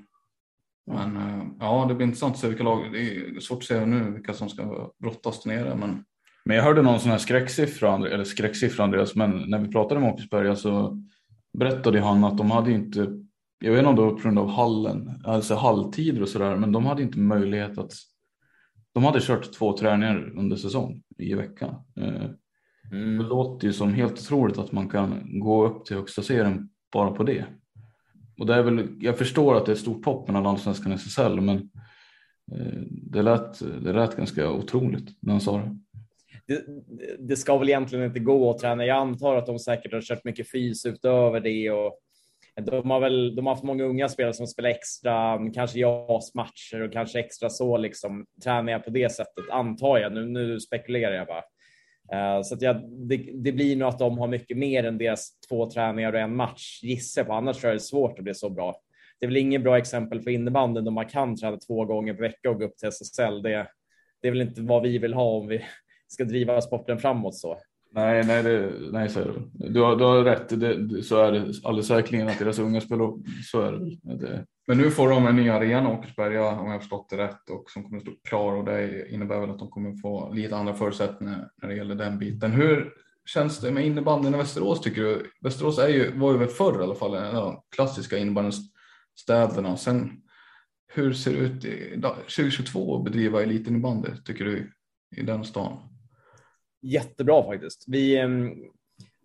Men eh, ja, det blir intressant att se vilka lag. Det är svårt att säga nu vilka som ska brottas nere. Men... men jag hörde någon sån här skräcksiffra, eller skräcksiffra Andreas, men när vi pratade med Åkersberga så berättade han att de hade inte, jag vet inte om det var på grund av hallen, alltså halvtider och sådär, men de hade inte möjlighet att, de hade kört två träningar under säsong i veckan. Eh, mm. Det låter ju som helt otroligt att man kan gå upp till högsta serien bara på det. Och det är väl, jag förstår att det är ett stort hopp mellan allsvenskan och SSL, men eh, det lät, det lät ganska otroligt när han sa det. det. Det ska väl egentligen inte gå att träna. Jag antar att de säkert har kört mycket fys utöver det och de har väl de har haft många unga spelare som spelar extra, kanske JAS-matcher och kanske extra så liksom tränar på det sättet antar jag. Nu, nu spekulerar jag bara. Eh, så att jag, det, det, blir nog att de har mycket mer än deras två träningar och en match gissar på. Annars tror jag det är svårt att bli så bra. Det är väl inget bra exempel för innebandyn då man kan träna två gånger per vecka och gå upp till SSL. Det, det är väl inte vad vi vill ha om vi ska driva sporten framåt så. Nej, nej, det, nej så är det. Du har, du har rätt. Det, så är det alldeles säkerligen att deras unga spelar. Så är det. det. Men nu får de en ny arena, Åkersberga, om jag har förstått det rätt, och som kommer att stå klar och det innebär väl att de kommer få lite andra förutsättningar när det gäller den biten. Hur känns det med innebandyn i Västerås tycker du? Västerås är ju, var ju väl förr i alla fall en av de klassiska innebandystäderna. Sen hur ser det ut i, 2022 att bedriva elitinnebandy tycker du i den stan? Jättebra faktiskt. Vi, ehm,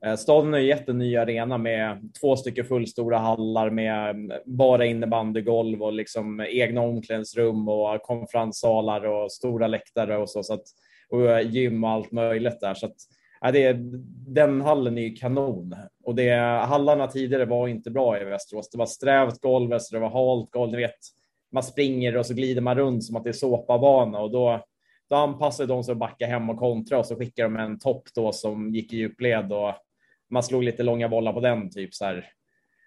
eh, staden har gett en ny arena med två stycken fullstora hallar med ehm, bara innebandygolv och liksom egna omklädningsrum och konferenssalar och stora läktare och så, så att, och eh, gym och allt möjligt där. Så att, ja, det, den hallen är ju kanon och det, hallarna tidigare var inte bra i Västerås. Det var strävt golv, det var halt golv. Ni vet, man springer och så glider man runt som att det är såpabana och då, då anpassade de sig och backade hem och kontra och så skickade de en topp då som gick i djupled och man slog lite långa bollar på den typ så här.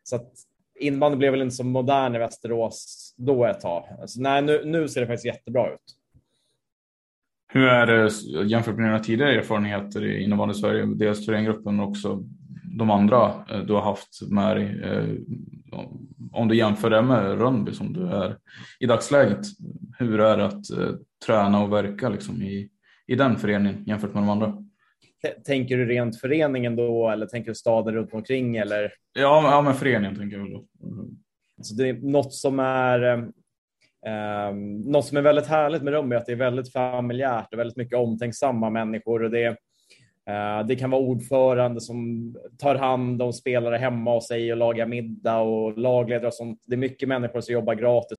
Så att innebandy blev väl inte så modern i Västerås då ett tag. Alltså, nej, nu, nu ser det faktiskt jättebra ut. Hur är det jämfört med dina tidigare erfarenheter i innebandy Sverige, dels Thorengruppen men också de andra eh, du har haft med dig? Eh, om du jämför det med Rönnby som du är i dagsläget, hur är det att eh, träna och verka liksom i, i den föreningen jämfört med de andra? Tänker du rent föreningen då eller tänker du staden runt omkring eller? Ja, ja men föreningen tänker jag då. Mm. Så det är något som är um, något som är väldigt härligt med Rum är att det är väldigt familjärt och väldigt mycket omtänksamma människor och det uh, det kan vara ordförande som tar hand om spelare hemma hos sig och lagar middag och lagledare och sånt. Det är mycket människor som jobbar gratis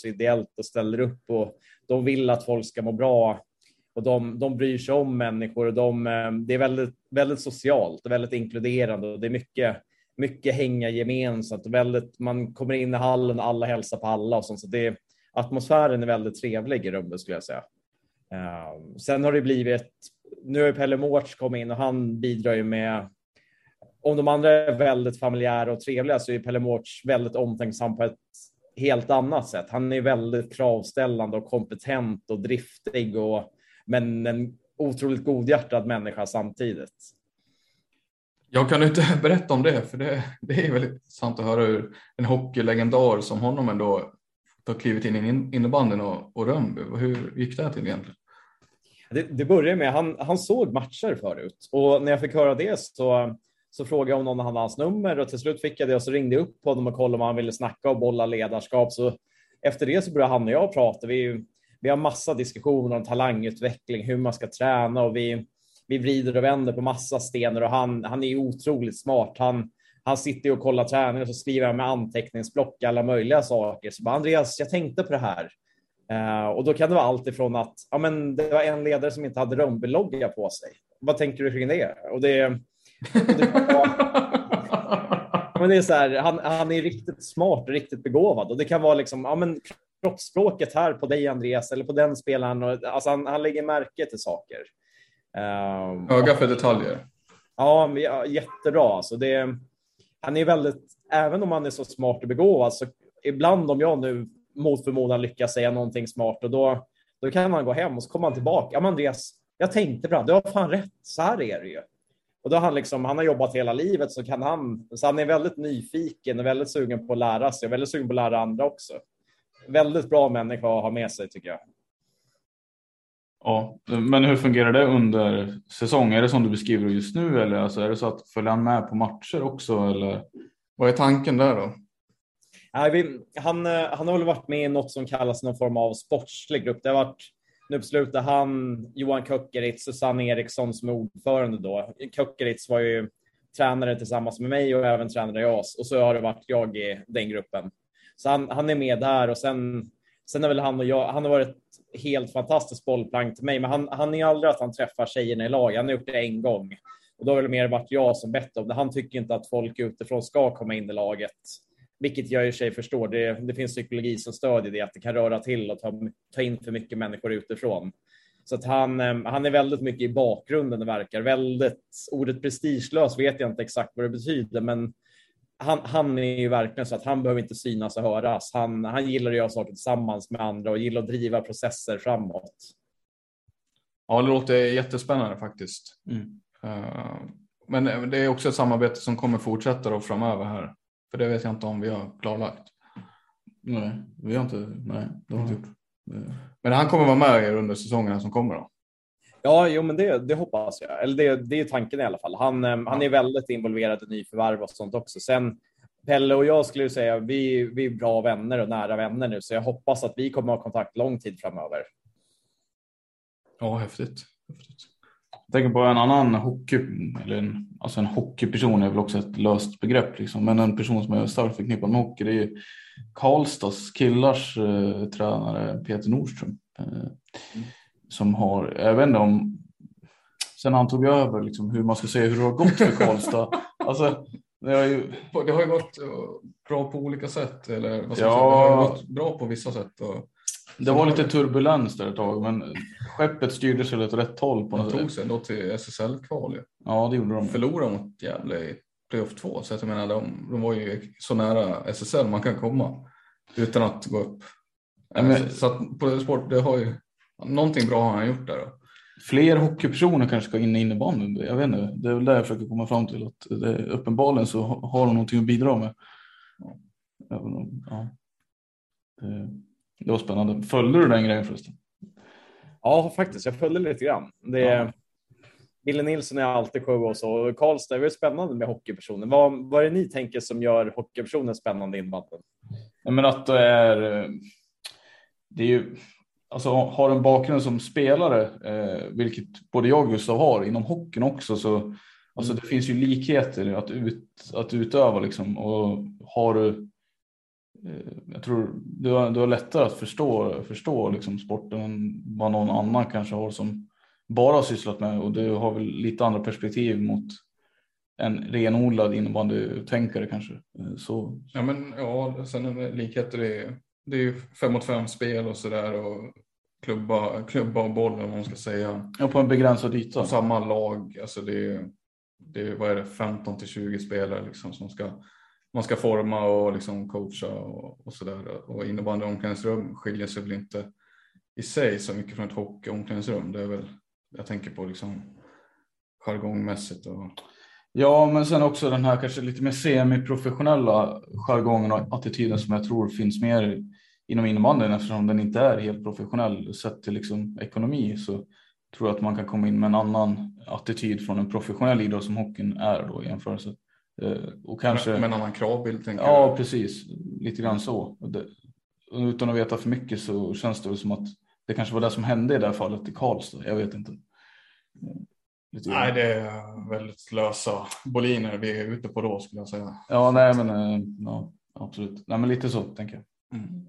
också ideellt och ställer upp och de vill att folk ska må bra och de, de bryr sig om människor och de, eh, det är väldigt, väldigt socialt och väldigt inkluderande och det är mycket, mycket hänga gemensamt och väldigt, man kommer in i hallen och alla hälsar på alla och sånt. Så det, atmosfären är väldigt trevlig i rummet skulle jag säga. Ehm, sen har det blivit, nu har ju Pelle Mårts kommit in och han bidrar ju med om de andra är väldigt familjära och trevliga så är Pelle Mårts väldigt omtänksam på ett helt annat sätt. Han är väldigt kravställande och kompetent och driftig och men en otroligt godhjärtad människa samtidigt. Jag kan inte berätta om det, för det, det är väldigt intressant att höra hur en hockeylegendar som honom ändå har klivit in i innebanden och, och Rönnby. Hur gick det till egentligen? Det, det började med han, han såg matcher förut och när jag fick höra det så så frågade jag om någon hade hans nummer och till slut fick jag det och så ringde jag upp honom och kollade om han ville snacka och bolla ledarskap. Så efter det så började han och jag prata. Vi, vi har massa diskussioner om talangutveckling, hur man ska träna och vi, vi vrider och vänder på massa stenar och han, han är otroligt smart. Han, han sitter och kollar träningen och så skriver han med anteckningsblock alla möjliga saker. Så bara, Andreas, jag tänkte på det här. Uh, och då kan det vara allt ifrån att ja, men det var en ledare som inte hade Rönnby-logga på sig. Vad tänker du kring det, och det men det är så här, han, han är riktigt smart och riktigt begåvad och det kan vara liksom, ja, men kroppsspråket här på dig Andreas eller på den spelaren. Och, alltså han, han lägger märke till saker. Uh, Öga för detaljer. Ja, ja jättebra. Alltså det, han är väldigt, även om han är så smart och begåvad, så ibland om jag nu mot förmodan lyckas säga någonting smart och då, då kan han gå hem och så kommer han tillbaka. Ja, men Andreas, jag tänkte bra, du har fan rätt, så här är det ju. Och då har han liksom, han har jobbat hela livet så kan han, så han är väldigt nyfiken och väldigt sugen på att lära sig och väldigt sugen på att lära andra också. Väldigt bra människa att ha med sig tycker jag. Ja, men hur fungerar det under säsong? Är det som du beskriver just nu eller alltså är det så att följer han med på matcher också eller? Vad är tanken där då? Nej, vi, han, eh, han har väl varit med i något som kallas någon form av sportslig grupp. Det har varit nu på slutet han, Johan Köckeritz, Susanne Eriksson som är ordförande då. Köckeritz var ju tränare tillsammans med mig och även tränare i AS och så har det varit jag i den gruppen. Så han, han är med där och sen, sen är väl han och jag, han har varit helt fantastiskt bollplank till mig, men han, han är aldrig att han träffar tjejerna i lag. Han har gjort det en gång och då har det mer varit jag som bett om det. Han tycker inte att folk utifrån ska komma in i laget vilket jag i och för sig förstår. Det, det finns psykologi som stödjer det, att det kan röra till och ta, ta in för mycket människor utifrån. Så att han, eh, han är väldigt mycket i bakgrunden och verkar väldigt, ordet prestigelös vet jag inte exakt vad det betyder, men han, han är ju verkligen så att han behöver inte synas och höras. Han, han gillar att göra saker tillsammans med andra och gillar att driva processer framåt. Ja, det låter jättespännande faktiskt. Mm. Uh, men det är också ett samarbete som kommer fortsätta då framöver här. För det vet jag inte om vi har klarlagt. Nej, vi har inte, nej, det har inte gjort. Men han kommer vara med er under säsongerna som kommer då? Ja, jo, men det, det hoppas jag. Eller det, det är tanken i alla fall. Han, ja. han är väldigt involverad i nyförvärv och sånt också. Sen Pelle och jag skulle säga vi, vi är bra vänner och nära vänner nu, så jag hoppas att vi kommer att ha kontakt lång tid framöver. Ja, häftigt. häftigt. Jag tänker på en annan hockey, eller en, alltså en hockeyperson är väl också ett löst begrepp, liksom. men en person som är starkt förknippad med hockey det är Karlstads killars eh, tränare Peter Nordström. Eh, mm. Som har, jag vet inte om, sen han tog över liksom, hur man ska säga hur det har gått för Karlstad. alltså, det har, ju... det har ju gått eh, bra på olika sätt, eller vad ska ja. säga? det har gått bra på vissa sätt. Och... Det var lite turbulens där ett tag, men skeppet styrde sig åt rätt håll. På de tog sig ändå till SSL-kval. Ja, det gjorde de. Förlorade mot Gävle i playoff 2, så jag menar de, de var ju så nära SSL man kan komma utan att gå upp. Ja, men... Så att på sport, det har ju någonting bra har han gjort där. Då. Fler hockeypersoner kanske ska in i innebandyn. Jag vet inte. Det är väl det jag försöker komma fram till. Att det, uppenbarligen så har de någonting att bidra med. Ja. ja. Det, det var spännande. Följde du den grejen förresten? Ja, faktiskt. Jag följde lite grann. Det, ja. Ville Nilsson är alltid show och så. Karlstad är spännande med hockeypersoner. Vad, vad är det ni tänker som gör hockeypersoner spännande i? Ja, men att det är. Det är ju alltså har en bakgrund som spelare, eh, vilket både jag och Gustav har inom hockeyn också, så alltså det finns ju likheter att, ut, att utöva liksom och har du Eh, jag tror du har, du har lättare att förstå, förstå liksom sporten än vad någon annan kanske har som bara har sysslat med och du har väl lite andra perspektiv mot en renodlad innebandytänkare kanske. Eh, så. Ja, men ja, sen är likheter det, det är ju fem mot fem spel och sådär och klubba, klubba och boll om man ska säga. Ja, på en begränsad yta. Samma lag, alltså det är, det är, vad är det, 15 till 20 spelare liksom som ska man ska forma och liksom coacha och, och där. Och innebandy omklädningsrum skiljer sig väl inte i sig så mycket från ett hockey omklädningsrum. Det är väl, jag tänker på liksom jargongmässigt. Och... Ja, men sen också den här kanske lite mer semiprofessionella jargongen och attityden som jag tror finns mer inom innebandyn eftersom den inte är helt professionell sett till liksom ekonomi. Så tror jag att man kan komma in med en annan attityd från en professionell idrott som hockeyn är då i jämförelse. Eh, och kanske... Med en annan kravbild tänker Ja, jag. precis. Lite grann så. Och det, utan att veta för mycket så känns det som att det kanske var det som hände i det här fallet i Karlstad. Jag vet inte. Lite grann. Nej, det är väldigt lösa boliner vi är ute på då skulle jag säga. Ja, nej, men eh, ja, absolut. Nej, men lite så tänker jag. Mm.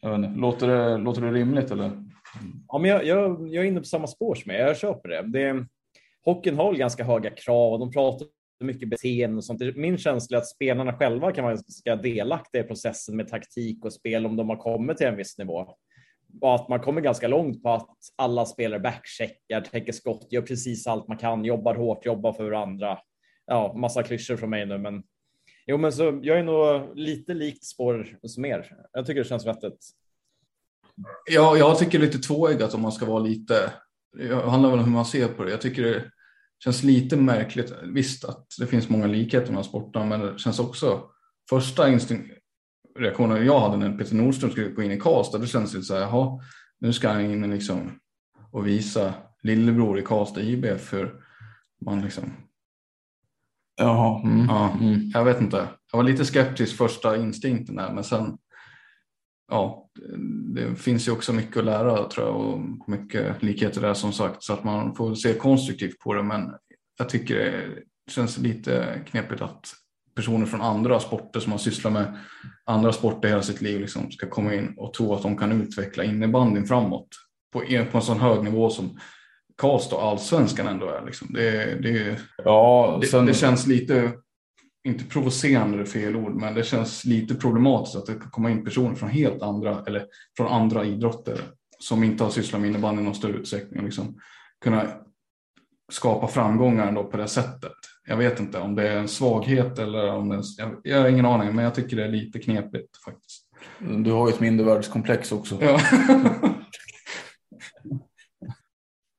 jag vet inte. Låter, det, låter det rimligt eller? Ja, men jag, jag, jag är inne på samma spår som er. Jag köper det. det hockeyn har ganska höga krav och de pratar mycket beteende och sånt. Min känsla är att spelarna själva kan vara ganska delaktiga i processen med taktik och spel om de har kommit till en viss nivå. Och att man kommer ganska långt på att alla spelare backcheckar, täcker skott, gör precis allt man kan, jobbar hårt, jobbar för varandra. Ja, massa klyschor från mig nu, men jo, men så jag är nog lite likt spår som er. Jag tycker det känns vettigt. Ja, jag tycker lite tvåeggat om man ska vara lite. Det handlar väl om hur man ser på det. Jag tycker det känns lite märkligt. Visst att det finns många likheter med sporterna, men det känns också första instinkt, reaktionen jag hade när Peter Nordström skulle gå in i Karlstad, det känns lite så här, jaha, nu ska han in liksom och visa lillebror i Karlstad IB för man liksom, Jaha. Mm. ja, Mm. jag vet inte. Jag var lite skeptisk första instinkten där, men sen, ja, det finns ju också mycket att lära tror jag och mycket likheter där som sagt, så att man får se konstruktivt på det, men jag tycker det känns lite knepigt att personer från andra sporter som har sysslat med andra sporter hela sitt liv liksom ska komma in och tro att de kan utveckla innebandyn framåt på en, på en sån hög nivå som Karlstad och allsvenskan ändå är. Liksom. Det, det, Ja, det, sen, det känns lite, inte provocerande är fel ord, men det känns lite problematiskt att det kan komma in personer från helt andra, eller från andra idrotter som inte har sysslat med innebandy i någon större utsträckning och liksom kunna skapa framgångar ändå på det sättet. Jag vet inte om det är en svaghet eller om det är, jag, jag har ingen aning, men jag tycker det är lite knepigt faktiskt. du har ju ett mindervärdeskomplex också. Ja.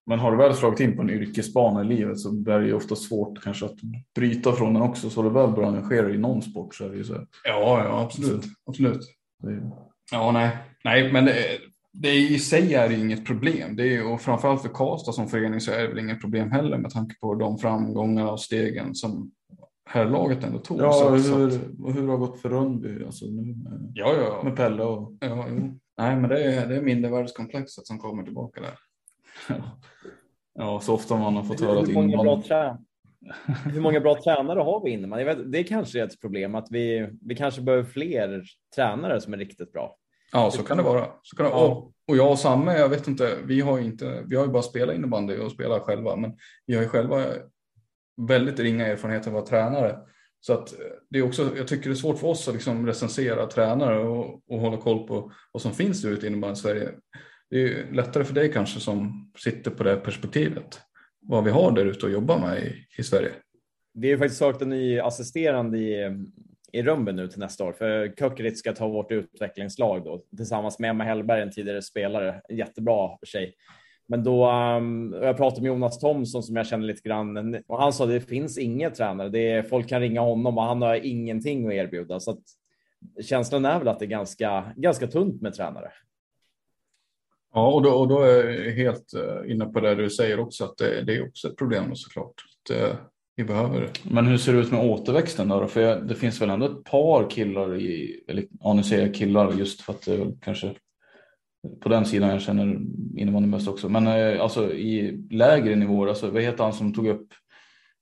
Men har du väl slagit in på en yrkesbana i livet så är det ju ofta svårt kanske att bryta från den också. Så har du väl börjar engagera dig i någon sport så är det ju så. här. ja, ja, absolut. absolut. Det är, Ja, nej, nej, men det, det i sig är inget problem. Det är, och framförallt för Karlstad som förening så är det väl inget problem heller med tanke på de framgångar och stegen som herrlaget ändå tog. ja, så, så hur, att, och hur har det gått för Rönnby? Alltså nu med, ja, ja, med Pelle och ja, jo. Nej, men det är, det är mindervärdeskomplexet som kommer tillbaka där. Ja, så ofta man har fått höra att Hur många, bra invandrare. trä... Hur många bra tränare har vi vet, det kanske är ett problem att vi, vi kanske behöver fler tränare som är riktigt bra. Ja, så kan det vara. Så kan det, och, och jag och Samme, jag vet inte, vi har ju inte, vi har ju bara spelat innebandy och spelat själva, men vi har ju själva väldigt ringa erfarenhet av att vara tränare. Så att eh, det är också, jag tycker det är svårt för oss att liksom recensera tränare och, och hålla koll på vad som finns ute i innebandy i Sverige. Det är ju lättare för dig kanske som sitter på det perspektivet, vad vi har där ute och jobbar med i, i Sverige. Vi har faktiskt sökt en ny assisterande i, i Rönnby nu till nästa år, för Kökerit ska ta vårt utvecklingslag då tillsammans med Emma Hellberg, en tidigare spelare, en jättebra tjej. Men då, um, jag pratade med Jonas Thomsson som jag känner lite grann och han sa det finns ingen tränare. Det är, folk kan ringa honom och han har ingenting att erbjuda. Så att känslan är väl att det är ganska, ganska tunt med tränare. Ja, och då, och då är jag helt eh, inne på det du säger också, att det, det är också ett problem såklart. Att, eh, vi behöver Men hur ser det ut med återväxten då? För jag, det finns väl ändå ett par killar i, eller ja nu säger jag killar just för att det väl kanske på den sidan jag känner innebandy mest också. Men eh, alltså i lägre nivåer, alltså vad heter han som tog upp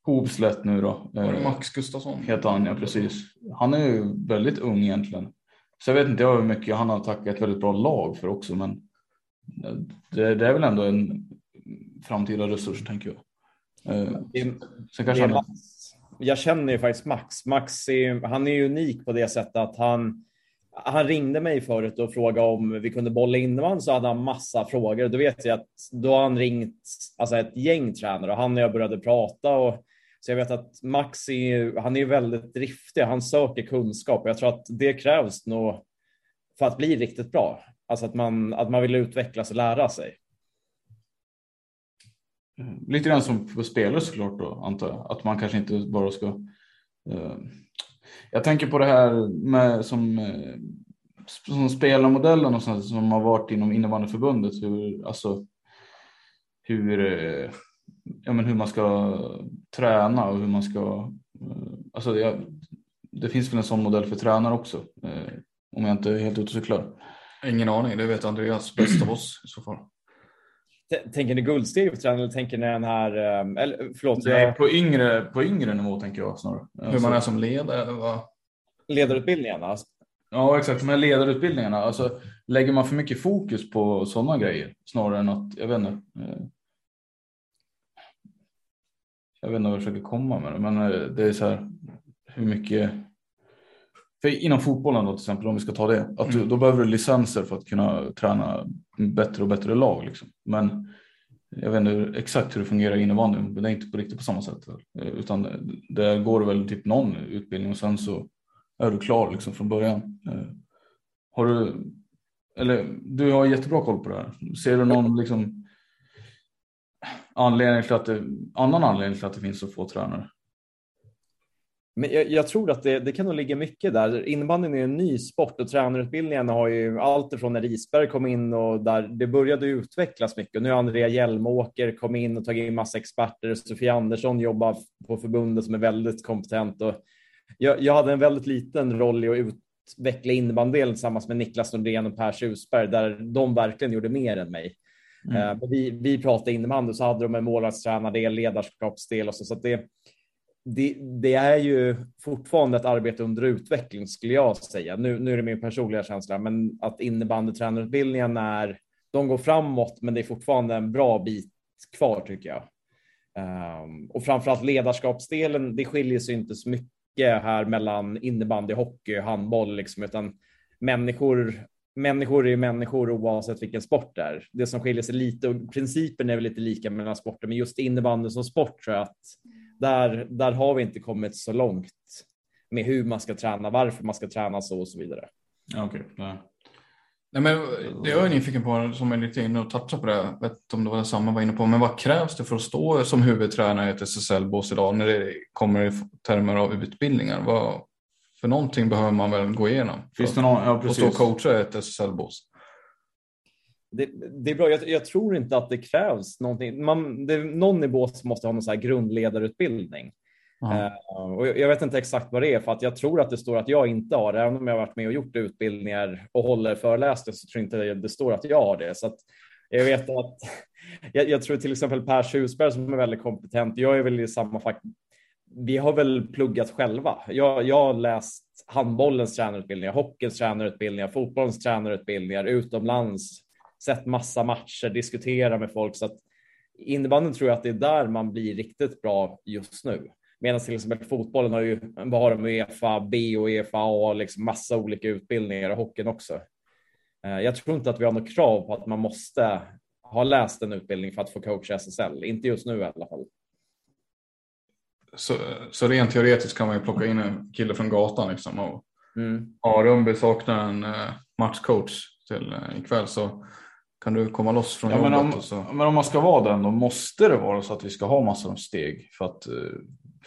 Hovslätt nu då? Var det Max Gustafsson? Heter han, ja precis. Han är ju väldigt ung egentligen. Så jag vet inte jag hur mycket han har tackat ett väldigt bra lag för också, men det, det är väl ändå en framtida resurs tänker jag. Eh, Det, Sen kanske han. Jag känner ju faktiskt Max. Max är, han är unik på det sättet att han, han ringde mig förut och frågade om vi kunde bolla innebandy så hade han massa frågor. Då vet jag att då har han ringt alltså ett gäng tränare och han och jag började prata. Och, så jag vet att Max är, han är väldigt driftig. Han söker kunskap och jag tror att det krävs nog för att bli riktigt bra. Alltså att man, att man vill utvecklas och lära sig. Eh, lite grann som för spelare såklart då, antar jag. Att man kanske inte bara ska... Eh, jag tänker på det här med som, eh, som spelarmodellen och sånt som har varit inom innebandyförbundet. Hur, alltså, hur, eh, ja, men hur man ska träna och hur man ska, eh, alltså det, det finns väl en sån modell för tränare också, eh, om jag inte är helt ute och cyklar. Ingen aning, det vet Andreas bäst av oss i så fall. Tänker ni guldsteg för eller tänker ni den här, eller förlåt? Nej, jag... på, yngre, på yngre nivå tänker jag snarare. Hur alltså, man är som ledare? Va? Ledarutbildningarna? Alltså. Ja, exakt. De här ledarutbildningarna, alltså lägger man för mycket fokus på sådana grejer snarare än att, jag vet inte. Eh, jag vet inte vad jag försöker komma med det, men eh, det är så här hur mycket. För inom fotbollen då till exempel, om vi ska ta det, att du, mm. då behöver du licenser för att kunna träna bättre och bättre lag. Liksom. Men jag vet inte exakt hur det fungerar i innebandyn, men det är inte på riktigt på samma sätt. Eh, utan där går väl typ någon utbildning och sen så är du klar liksom från början. Har du eller du har jättebra koll på det här. Ser du någon liksom, anledning till att det, annan anledning till att det finns så få tränare? Men jag, jag, tror att det, det kan nog ligga mycket där. Innebandyn är en ny sport och tränarutbildningen har ju allt ifrån när Risberg kom in och där det började utvecklas mycket. Nu har Andrea Hjelmåker kommit in och tagit in massa experter. Sofia Andersson jobbar på förbundet som är väldigt kompetent och jag, jag hade en väldigt liten roll i att ut, utveckla innebandyn tillsammans med Niklas Nordén och Per Tjusberg där de verkligen gjorde mer än mig. Mm. Uh, vi, vi pratade innebandy så hade de en målvaktstränardel, ledarskapsdel och så. så det, det, det, är ju fortfarande ett arbete under utveckling skulle jag säga. Nu, nu är det min personliga känsla, men att innebandytränarutbildningen är, de går framåt, men det är fortfarande en bra bit kvar tycker jag. Um, och framförallt ledarskapsdelen, det skiljer sig inte så mycket här mellan innebandy, hockey, handboll, liksom, utan människor, människor är människor oavsett vilken sport det är. Det som skiljer sig lite och principen är väl lite lika mellan sporter, men just innebandy som sport tror jag att där, där har vi inte kommit så långt med hur man ska träna, varför man ska träna så och så vidare. Okay. Nej, men det jag är nyfiken på, som är lite inne och touchar på det, jag vet inte om det var samma var inne på, men vad krävs det för att stå som huvudtränare i ett SSL-bås idag när det kommer i termer av utbildningar? Vad, för någonting behöver man väl gå igenom? Finns det någon, ja, precis. Och stå och coacha ett SSL-bås? Det, det, är bra. Jag, jag, tror inte att det krävs någonting. Man, det, någon i bås måste ha någon så här grundledarutbildning. Uh, och jag vet inte exakt vad det är för att jag tror att det står att jag inte har det. Även om jag varit med och gjort utbildningar och håller föreläsningar så tror jag inte det står att jag har det. Så jag vet att jag, jag tror till exempel Per Tjusberg som är väldigt kompetent. Jag är väl i samma fack. Vi har väl pluggat själva. Jag, jag har läst handbollens tränarutbildningar, hockeyns tränarutbildningar, fotbollens tränarutbildningar utomlands, sett massa matcher, diskutera med folk så att innebandyn tror jag att det är där man blir riktigt bra just nu. Medan till exempel fotbollen har ju, vad har de, Uefa B och Uefa A, liksom massa olika utbildningar och hockeyn också. Eh, jag tror inte att vi har något krav på att man måste ha läst en utbildning för att få coacha SSL, inte just nu i alla fall. Så, så rent teoretiskt kan man ju plocka in en kille från gatan liksom och mm. ja, Rönnby saknar en uh, matchcoach till uh, ikväll så kan du komma loss från ja, jobbet. Men om, så... men om man ska vara den då måste det vara så att vi ska ha massor av steg för att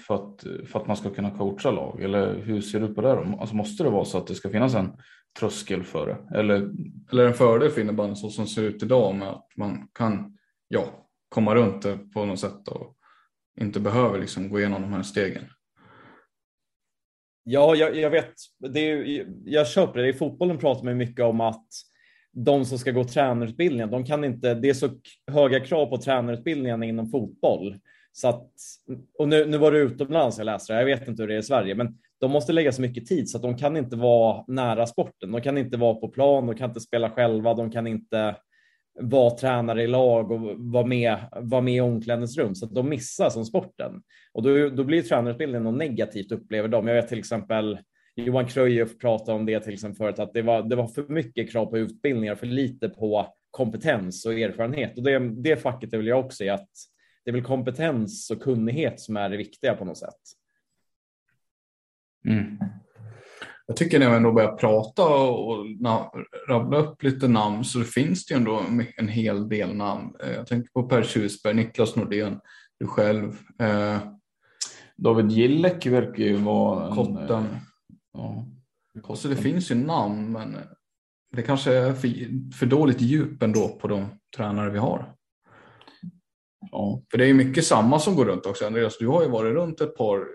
för att, för att man ska kunna coacha lag? Eller hur ser du på det? Då? Alltså måste det vara så att det ska finnas en tröskel för det? Eller, eller en fördel för innebandyn så som ser ut idag med att man kan ja, komma runt det på något sätt och inte behöver liksom gå igenom de här stegen? Ja, jag, jag vet. Det är, jag köper det. I fotbollen pratar man mycket om att de som ska gå tränarutbildningen, de kan inte, det är så höga krav på tränarutbildningen inom fotboll så att, och nu, nu var det utomlands jag läste det, jag vet inte hur det är i Sverige, men de måste lägga så mycket tid så att de kan inte vara nära sporten. De kan inte vara på plan, de kan inte spela själva, de kan inte vara tränare i lag och vara med, vara med i omklädningsrum så att de missar som sporten. Och då, då blir tränarutbildningen något negativt upplever de. Jag vet till exempel Johan Cruyff pratade om det till exempel förut, att det var, det var för mycket krav på utbildningar, för lite på kompetens och erfarenhet. Och det, det facket vill jag också i att det är väl kompetens och kunnighet som är det viktiga på något sätt. Mm. Jag tycker när vi ändå börjar prata och rabbla upp lite namn så finns det ju ändå en hel del namn. Eh, jag tänker på Per Tjusberg, Niklas Nordén, du själv. Eh, David Gillek verkar ju vara en... Kotten. Ja. Kotten. Så det finns ju namn men det kanske är för, för dåligt djup ändå på de tränare vi har. Ja. För det är ju mycket samma som går runt också. Andreas, du har ju varit runt ett par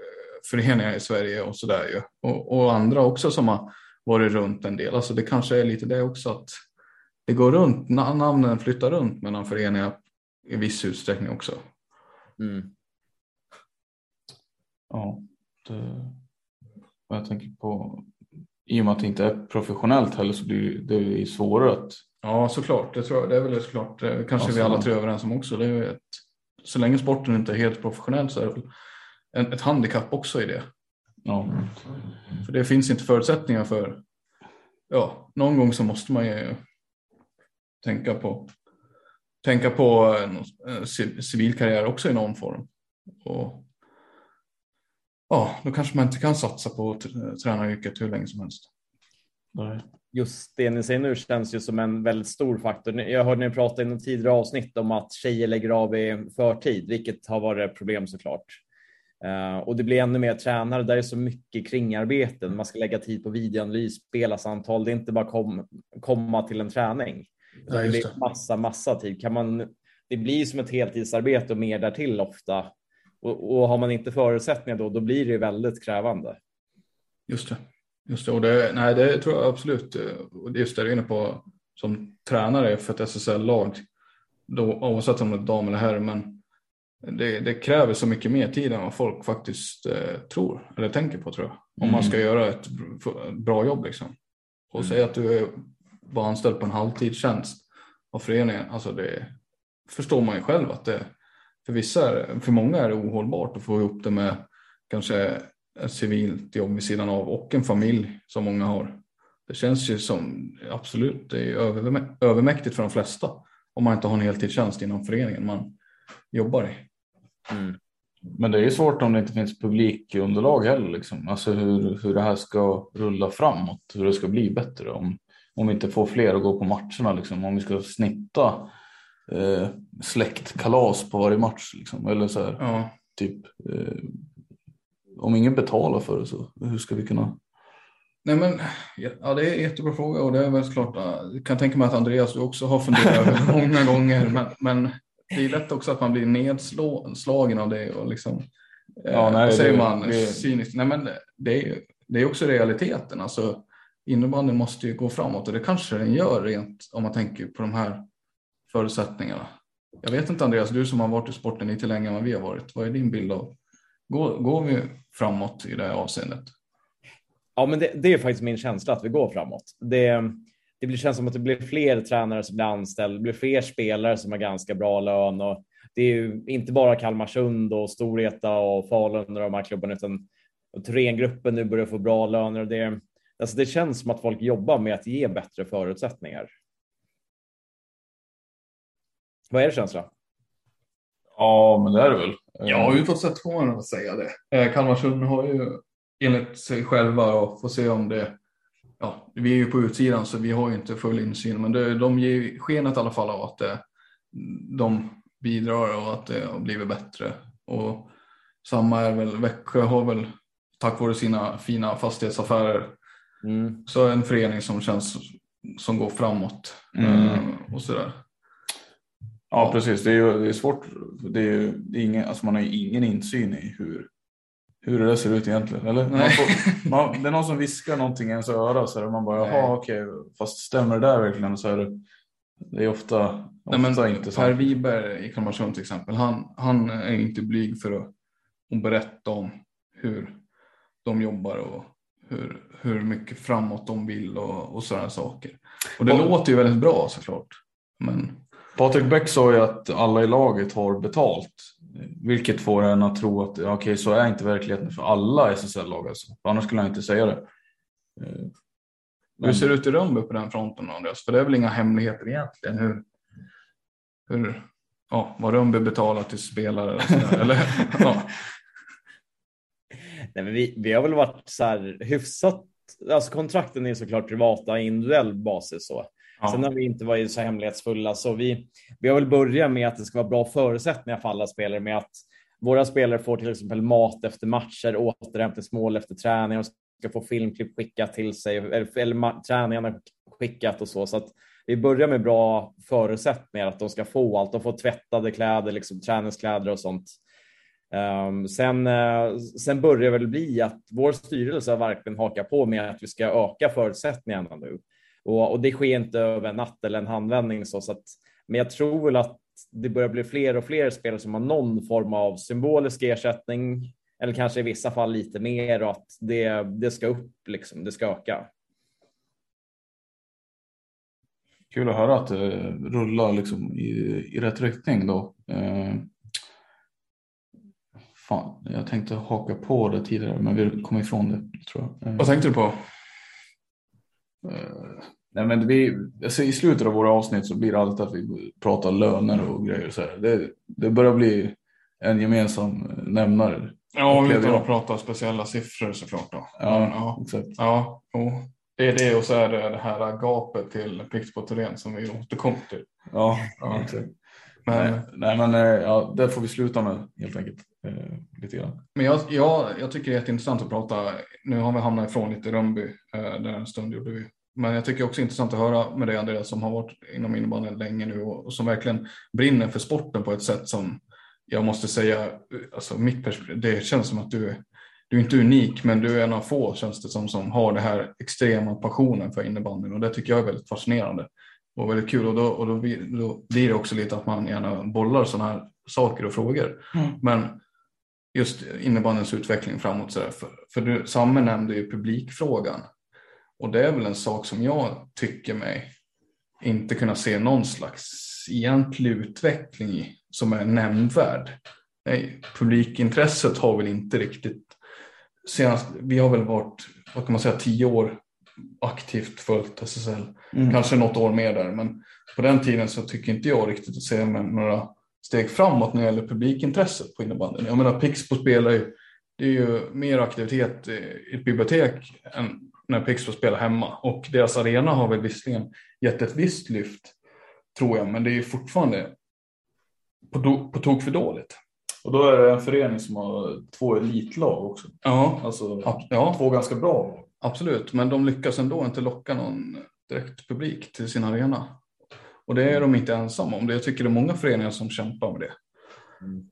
föreningar i Sverige och sådär ju. Och, och, andra också som har varit runt en del. Alltså det kanske är lite det också att det går runt, namnen flyttar runt mellan föreningar i viss utsträckning också. Mm. Ja, det, jag tänker på i och med att det inte är professionellt heller så blir det svårare att. Ja, såklart. Det, tror jag, det är väl såklart. Kanske alltså, vi alla tre är överens om också. Det är ett, så länge sporten inte är helt professionell så är det väl en, ett handikapp också i det. Ja. För det finns inte förutsättningar för. Ja, någon gång så måste man ju tänka på tänka på en civil karriär också i någon form. Och, ja, då kanske man inte kan satsa på tränaryrket hur länge som helst. Nej. Just det ni säger nu känns ju som en väldigt stor faktor. Jag hörde ni prata i något tidigare avsnitt om att tjejer lägger av i förtid, vilket har varit ett problem såklart. Uh, och det blir ännu mer tränare där är så mycket kringarbeten. Man ska lägga tid på videoanalys, spelarsamtal. Det är inte bara kom, komma till en träning. Ja, det är massa, massa tid. Kan man, det blir som ett heltidsarbete och mer därtill ofta. Och, och har man inte förutsättningar då, då blir det väldigt krävande. Just det. Just det, och det, nej, det tror jag absolut. Just det du är inne på som tränare för ett SSL-lag, oavsett om det är dam eller herr, men det, det, kräver så mycket mer tid än vad folk faktiskt eh, tror eller tänker på tror jag. Om mm. man ska göra ett bra jobb liksom. Och mm. säga att du är vara anställd på en halvtidstjänst av föreningen. Alltså det förstår man ju själv att det för vissa, för många är det ohållbart att få ihop det med kanske ett civilt jobb vid sidan av och en familj som många har. Det känns ju som absolut, det är övermäktigt för de flesta om man inte har en heltidstjänst inom föreningen man jobbar i. Mm. Men det är ju svårt om det inte finns publikunderlag heller, liksom. alltså hur, hur det här ska rulla framåt, hur det ska bli bättre. Om, om vi inte får fler att gå på matcherna, liksom, om vi ska snitta eh, släktkalas på varje match. Liksom, eller så här, ja. typ, eh, om ingen betalar för det så hur ska vi kunna? Nej men, ja, det är en jättebra fråga och det är väl klart, jag kan tänka mig att Andreas du också har funderat över många gånger, men, men det är lätt också att man blir nedslagen av det och liksom, ja, nej, säger det, man det, cyniskt. Nej men det är, det är också realiteten. Alltså, innebandyn måste ju gå framåt och det kanske den gör rent om man tänker på de här förutsättningarna. Jag vet inte Andreas, du som har varit i sporten lite längre än vad vi har varit. Vad är din bild av? Går, går vi framåt i det här avseendet? Ja, men det, det, är faktiskt min känsla att vi går framåt. Det, det blir, känns som att det blir fler tränare som blir anställda, det blir fler spelare som har ganska bra lön och det är ju inte bara Kalmarsund och Storvreta och Falun och de här klubbarna utan Thorengruppen nu börjar få bra löner och det, Alltså det känns som att folk jobbar med att ge bättre förutsättningar. Vad är det känsla? Ja, men det är det väl. Ja, utåt sett får man säga det. Eh, Kalmarsund har ju enligt sig själva och får se om det. Ja, vi är ju på utsidan så vi har ju inte full insyn, men det, de ger skenet i alla fall av att det, de bidrar och att det har blivit bättre. Och samma är väl Växjö har väl tack vare sina fina fastighetsaffärer Mm. Så en förening som känns som går framåt mm. Eh, och sådär. Ja, precis. Det är, ju, det är svårt. Det är, det är ingen, alltså man har ju ingen insyn i hur, hur det där ser ut egentligen. Eller? Man får, man, det är någon som viskar någonting i ens öra så är man bara jaha okej, fast stämmer det där verkligen? Så är det, det är ofta, ofta Nej, men inte så. Per Wiberg i Kalmarsund till exempel, han, han är inte blyg för att, att berätta om hur de jobbar och hur, hur mycket framåt de vill och, och sådana saker. Och det och, låter ju väldigt bra såklart. Men... Patrik Bäck sa ju att alla i laget har betalt. Vilket får en att tro att okej, okay, så är inte verkligheten för alla SSL-lag. Alltså. Annars skulle han inte säga det. Men... Hur ser det ut i Rönnby på den fronten Andreas? För det är väl inga hemligheter egentligen hur, hur ja, vad Rönnby betalar till spelare? eller, ja. Nej, men vi, vi har väl varit så här hyfsat, alltså kontrakten är såklart privata, individuell basis så. Ja. Sen har vi inte varit så hemlighetsfulla, så vi, vi har väl börjat med att det ska vara bra förutsättningar för alla spelare med att våra spelare får till exempel mat efter matcher, återhämtningsmål efter träning och ska få filmklipp skickat till sig eller, eller träningarna skickat och så. Så att vi börjar med bra förutsättningar, att de ska få allt. De får tvättade kläder, liksom träningskläder och sånt. Um, sen, uh, sen börjar det väl bli att vår styrelse har verkligen hakat på med att vi ska öka förutsättningarna nu. Och, och det sker inte över en natt eller en handvändning. Så, så att, men jag tror väl att det börjar bli fler och fler spelare som har någon form av symbolisk ersättning eller kanske i vissa fall lite mer och att det, det ska upp, liksom, det ska öka. Kul att höra att det rullar liksom i, i rätt riktning då. Eh, fan, jag tänkte haka på det tidigare men vi kom ifrån det tror jag. Eh, Vad tänkte du på? Eh, nej men vi, alltså I slutet av våra avsnitt så blir det alltid att vi pratar löner och grejer. Så här. Det, det börjar bli en gemensam nämnare. Ja, utan att prata speciella siffror såklart. Då. Ja, ja. exakt. Ja, jo. Det är det och så är det det här gapet till Pixbo Thorén som vi återkommer till. Ja, ja. exakt. Men, nej, nej, men eh, ja, det får vi sluta med helt enkelt. Eh, lite grann. Men jag, jag, jag tycker det är jätteintressant att prata. Nu har vi hamnat ifrån lite Rönnby eh, där en stund gjorde vi. Men jag tycker också intressant att höra med dig Andreas som har varit inom innebandyn länge nu och, och som verkligen brinner för sporten på ett sätt som jag måste säga, alltså mitt perspektiv, det känns som att du, du är inte unik, men du är en av få känns det som, som har det här extrema passionen för innebandyn och det tycker jag är väldigt fascinerande och väldigt kul och då, och då, då blir det också lite att man gärna bollar sådana här saker och frågor. Mm. Men just innebandyns utveckling framåt så där, för, för du, Samme nämnde ju publikfrågan och det är väl en sak som jag tycker mig inte kunna se någon slags egentlig utveckling i som är nämnvärd. Nej, publikintresset har väl inte riktigt senast, vi har väl varit, vad kan man säga, tio år aktivt följt SSL. Mm. Kanske något år mer där, men på den tiden så tycker inte jag riktigt att se några steg framåt när det gäller publikintresset på innebandyn. Jag menar Pixbo spelar ju, det är ju mer aktivitet i ett bibliotek än när Pixbo spelar hemma och deras arena har väl visserligen gett ett visst lyft tror jag, men det är ju fortfarande på, på tok för dåligt. Och då är det en förening som har två elitlag också. Ja, alltså ja. två ganska bra lag. Absolut, men de lyckas ändå inte locka någon direkt publik till sin arena. Och det är de inte ensamma om. Jag tycker det är många föreningar som kämpar med det. Mm.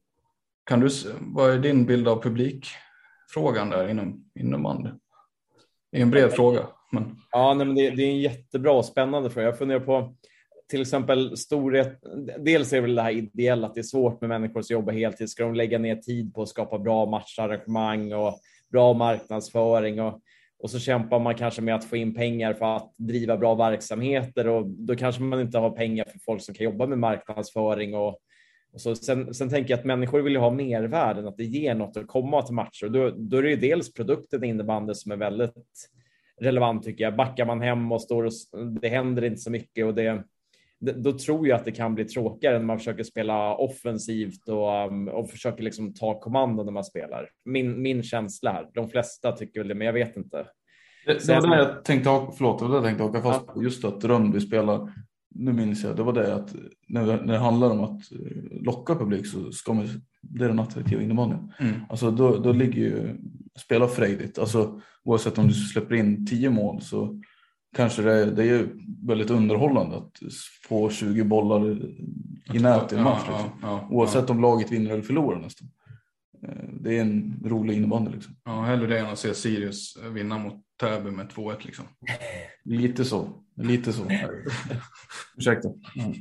Kan du, vad är din bild av publikfrågan där inom innebandy? Det är en bred fråga. Men... Ja, nej, men det, det, är en jättebra och spännande fråga. Jag funderar på till exempel storhet. Dels är det väl det här ideella, att det är svårt med människor som jobbar heltid. Ska de lägga ner tid på att skapa bra matcharrangemang och bra marknadsföring och, och så kämpar man kanske med att få in pengar för att driva bra verksamheter och då kanske man inte har pengar för folk som kan jobba med marknadsföring och, och så. Sen, sen tänker jag att människor vill ju ha mervärden, att det ger något att komma till matcher. Då, då är det ju dels produkten innebandy som är väldigt relevant tycker jag. Backar man hem och står och det händer inte så mycket och det då tror jag att det kan bli tråkigare när man försöker spela offensivt och, um, och försöker liksom ta kommando när man spelar. Min, min känsla här. De flesta tycker väl det, men jag vet inte. Det, det var det jag tänkte, förlåt, det jag tänkte haka fast på. Just att Rönnby spelar, nu minns jag, det var det att när, när det handlar om att eh, locka publik så ska man, det är den attraktiva innebandyn. Mm. Alltså då, då ligger ju, spela frejdigt, alltså oavsett om du släpper in tio mål så kanske det, det är väldigt underhållande att få 20 bollar i nät i en match. Liksom. Ja, ja, Oavsett om laget vinner eller förlorar nästan. Eh, det är en rolig innebandy. Liksom. Ja, hellre det än att se Sirius vinna mot Täby med 2-1. Liksom. Lite så. Lite så. Ursäkta. Mm.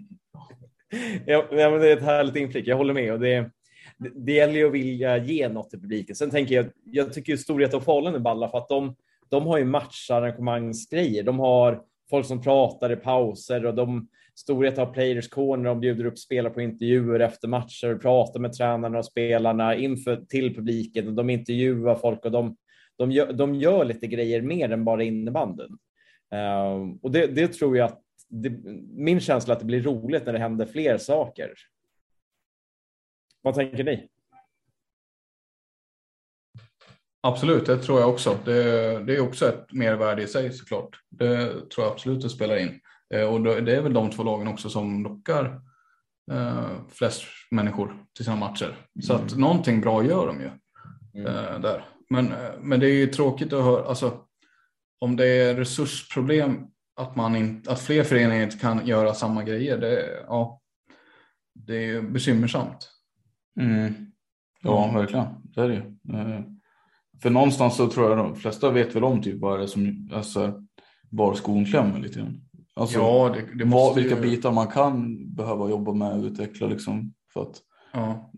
Ja, men det är ett härligt inflick. Jag håller med. Och det, det, det gäller ju att vilja ge något till publiken. Sen tänker jag, jag tycker Storhet och Falun är balla för att de de har ju matcharrangemangsgrejer. De har folk som pratar i pauser och de Storhet har Players Corner. De bjuder upp spelare på intervjuer efter matcher pratar med tränarna och spelarna inför till publiken. Och de intervjuar folk och de, de, gör, de gör lite grejer mer än bara innebandyn. Uh, och det, det, tror jag att det, min känsla är att det blir roligt när det händer fler saker. Vad tänker ni? Absolut, det tror jag också. Det, det, är också ett mervärde i sig såklart. Det tror jag absolut det spelar in. Eh, och det är väl de två lagen också som lockar eh, flest människor till sina matcher. Så att mm. någonting bra gör de ju mm. eh, där. Men, men det är ju tråkigt att höra, alltså, om det är resursproblem att, man in, att fler föreningar inte kan göra samma grejer, det, ja, det är bekymmersamt. Mm. Ja, mm. verkligen. Det är det eh, För någonstans så tror jag de flesta vet väl om typ vad det är som alltså, var skon klämmer lite grann. Alltså, ja, det, det måste vilka ju... bitar man kan behöva jobba med och utveckla liksom. För att ja.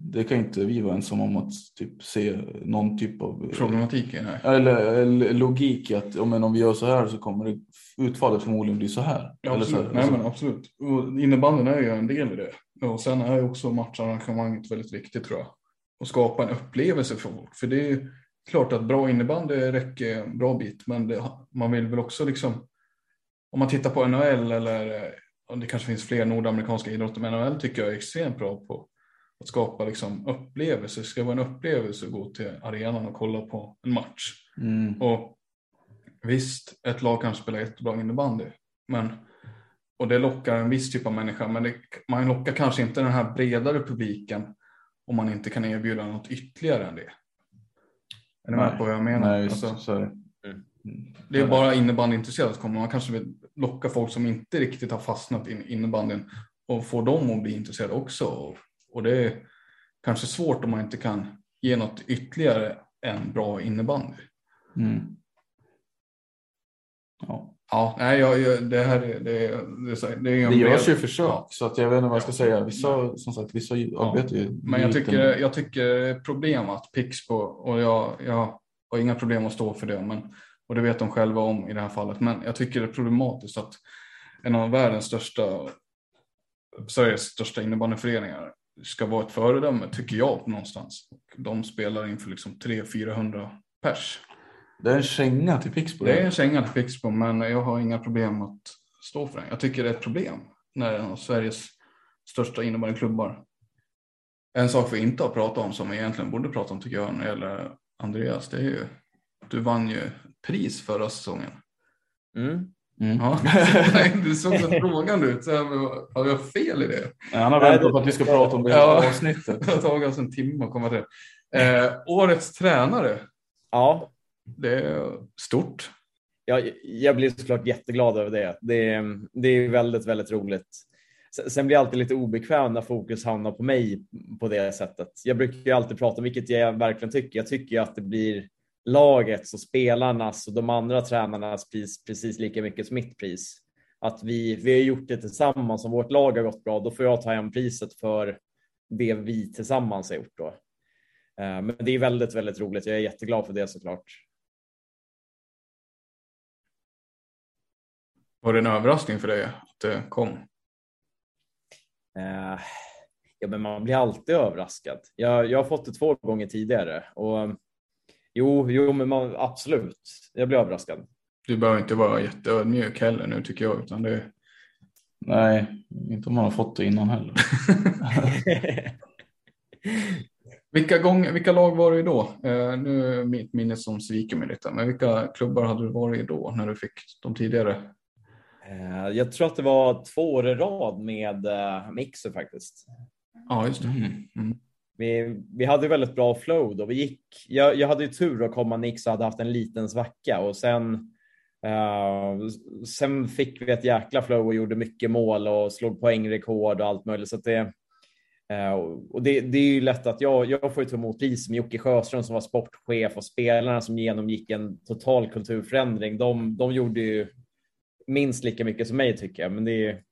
Det kan inte vi vara ensamma om att typ se någon typ av problematik eller, eller, logik i att om, om vi gör så här så kommer det utfallet förmodligen bli så här. Ja, absolut. Så här, Nej, men absolut. Och innebandyn är ju en del i det. Och sen är ju också matcharrangemanget väldigt viktigt tror jag. Och skapa en upplevelse för folk. För det är klart att bra innebandy räcker en bra bit. Men det, man vill väl också liksom. Om man tittar på NHL eller det kanske finns fler nordamerikanska idrotter. Men NHL tycker jag är extremt bra på att skapa liksom upplevelser. Det ska vara en upplevelse att gå till arenan och kolla på en match. Mm. Och Visst, ett lag kan spela jättebra innebandy. Men, och det lockar en viss typ av människa. Men det, man lockar kanske inte den här bredare publiken om man inte kan erbjuda något ytterligare än det. Är ni med på vad jag menar? Nej, just, alltså, det. Mm. det är bara innebandyintresserade som kommer. Man kanske vill locka folk som inte riktigt har fastnat i innebandyn och få dem att bli intresserade också. Och, och det är kanske svårt om man inte kan ge något ytterligare än bra innebandy. Mm. Ja. Ja, nej, jag, det här är, det, det, det, är det görs ju försök ja. så att jag vet inte vad jag ska säga. Vissa, som sagt, vissa ja. arbetar ju. Men jag tycker, jag tycker problem att Pixbo och jag, jag har inga problem att stå för det. Men, och det vet de själva om i det här fallet. Men jag tycker det är problematiskt att en av världens största, Sveriges största innebandyföreningar ska vara ett föredöme tycker jag någonstans. De spelar inför liksom 300-400 pers. Det är en känga till Pixbo. Det är en känga till Pixbo, men jag har inga problem att stå för den. Jag tycker det är ett problem när en av Sveriges största innebandyklubbar. En sak vi inte har pratat om som vi egentligen borde prata om tycker jag när det gäller Andreas, det är ju du vann ju pris förra säsongen. Mm. Mm. Ja. du såg så frågande ut. Så har jag fel i det? han har väntat på att vi ska prata om det ja. avsnittet. Det har tagit oss en timme att komma till. Eh, årets tränare. Ja. Det är stort. Jag, jag blir såklart jätteglad över det. Det, det är väldigt, väldigt roligt. Sen blir jag alltid lite obekväm när fokus hamnar på mig på det sättet. Jag brukar ju alltid prata om vilket jag verkligen tycker. Jag tycker att det blir lagets och spelarnas och de andra tränarnas pris precis lika mycket som mitt pris. Att vi, vi har gjort det tillsammans. Om vårt lag har gått bra, då får jag ta hem priset för det vi tillsammans har gjort. Då. Eh, men det är väldigt, väldigt roligt. Jag är jätteglad för det såklart. Var det en överraskning för dig att det kom? Uh, ja, men man blir alltid överraskad. Jag, jag har fått det två gånger tidigare och jo, jo, men man, absolut. Jag blir överraskad. Du behöver inte vara jätteödmjuk heller nu tycker jag, utan det. Nej, inte om man har fått det innan heller. vilka, gång, vilka lag var du då? Uh, nu är mitt minne som sviker mig lite, men vilka klubbar hade du varit i då när du fick de tidigare Eh, jag tror att det var två år i rad med eh, Mixer faktiskt. Ja, just det. Mm. Mm. Vi, vi hade väldigt bra flow då. Vi gick, jag, jag hade ju tur att komma Nix och hade haft en liten svacka och sen, uh, sen fick vi ett jäkla flow och gjorde mycket mål och slog poängrekord och allt möjligt. Så det, uh, och det, det, är ju lätt att jag, jag får ju ta emot pris med Jocke Sjöström som var sportchef och spelarna som genomgick en total kulturförändring. De, de gjorde ju minst lika mycket som mig tycker jag, men det är.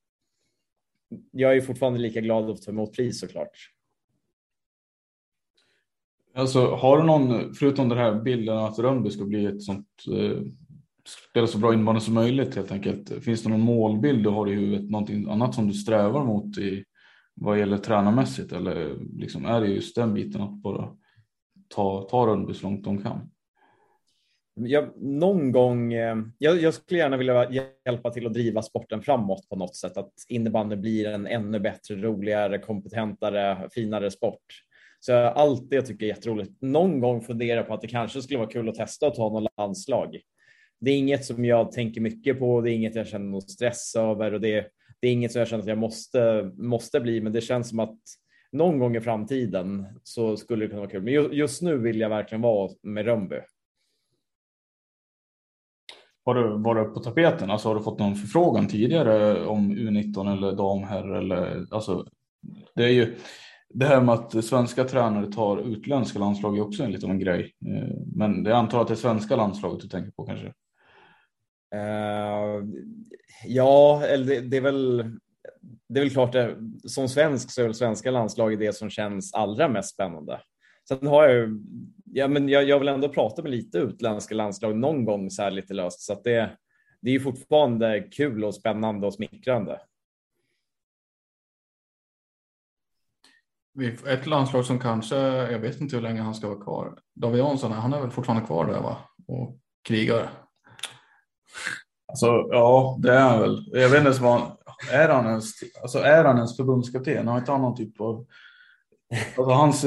Jag är fortfarande lika glad att ta emot pris såklart. Alltså, har du någon, förutom den här bilden att Rönnby ska bli ett sånt, eh, spela så bra innebandy som möjligt helt enkelt. Finns det någon målbild du har i huvudet, någonting annat som du strävar mot i vad gäller tränarmässigt eller liksom är det just den biten att bara ta, ta Rönnby så långt de kan? jag, någon gång, eh, jag, jag, skulle gärna vilja hjälpa till att driva sporten framåt på något sätt, att innebandy blir en ännu bättre, roligare, kompetentare, finare sport. Så allt det tycker jag är jätteroligt. Någon gång fundera på att det kanske skulle vara kul att testa att ta något landslag. Det är inget som jag tänker mycket på, det är inget jag känner någon stress över och det, det är inget som jag känner att jag måste, måste bli, men det känns som att någon gång i framtiden så skulle det kunna vara kul. Men just nu vill jag verkligen vara med Rönnby. Har du varit på tapeten? Alltså har du fått någon förfrågan tidigare om U19 eller damherr eller alltså det är ju det här med att svenska tränare tar utländska landslag är också en liten grej. Eh, men jag antar att det är svenska landslaget du tänker på kanske? Uh, ja, eller det, det, är väl. Det är väl klart det, som svensk så är väl svenska landslaget det som känns allra mest spännande. Sen har jag ja, men jag, jag vill ändå prata med lite utländska landslag någon gång så här lite löst så att det. Det är ju fortfarande kul och spännande och smickrande. Ett landslag som kanske, jag vet inte hur länge han ska vara kvar. David Jansson, han är väl fortfarande kvar där va? Och krigar. Alltså, ja, det är han väl. Jag vet inte vad han, är han ens, alltså är han ens förbundskapten? Har inte han någon typ av, alltså hans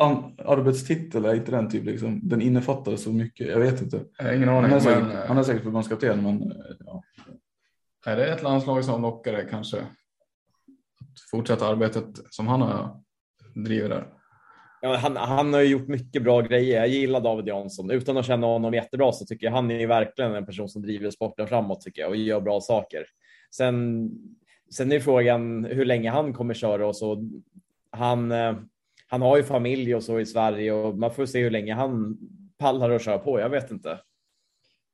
an, arbetstitel är inte den typ liksom, den innefattar så mycket. Jag vet inte. Jag ingen aning. Han är säkert, men, han är säkert förbundskapten, men ja. Är det ett landslag som lockar det kanske? Fortsätta arbetet som han har drivit där. Ja, han, han har ju gjort mycket bra grejer. Jag gillar David Jansson. Utan att känna honom jättebra så tycker jag han är verkligen en person som driver sporten framåt tycker jag och gör bra saker. Sen, sen är frågan hur länge han kommer köra och så. Han, eh, han har ju familj och så i Sverige och man får se hur länge han pallar och köra på. Jag vet inte.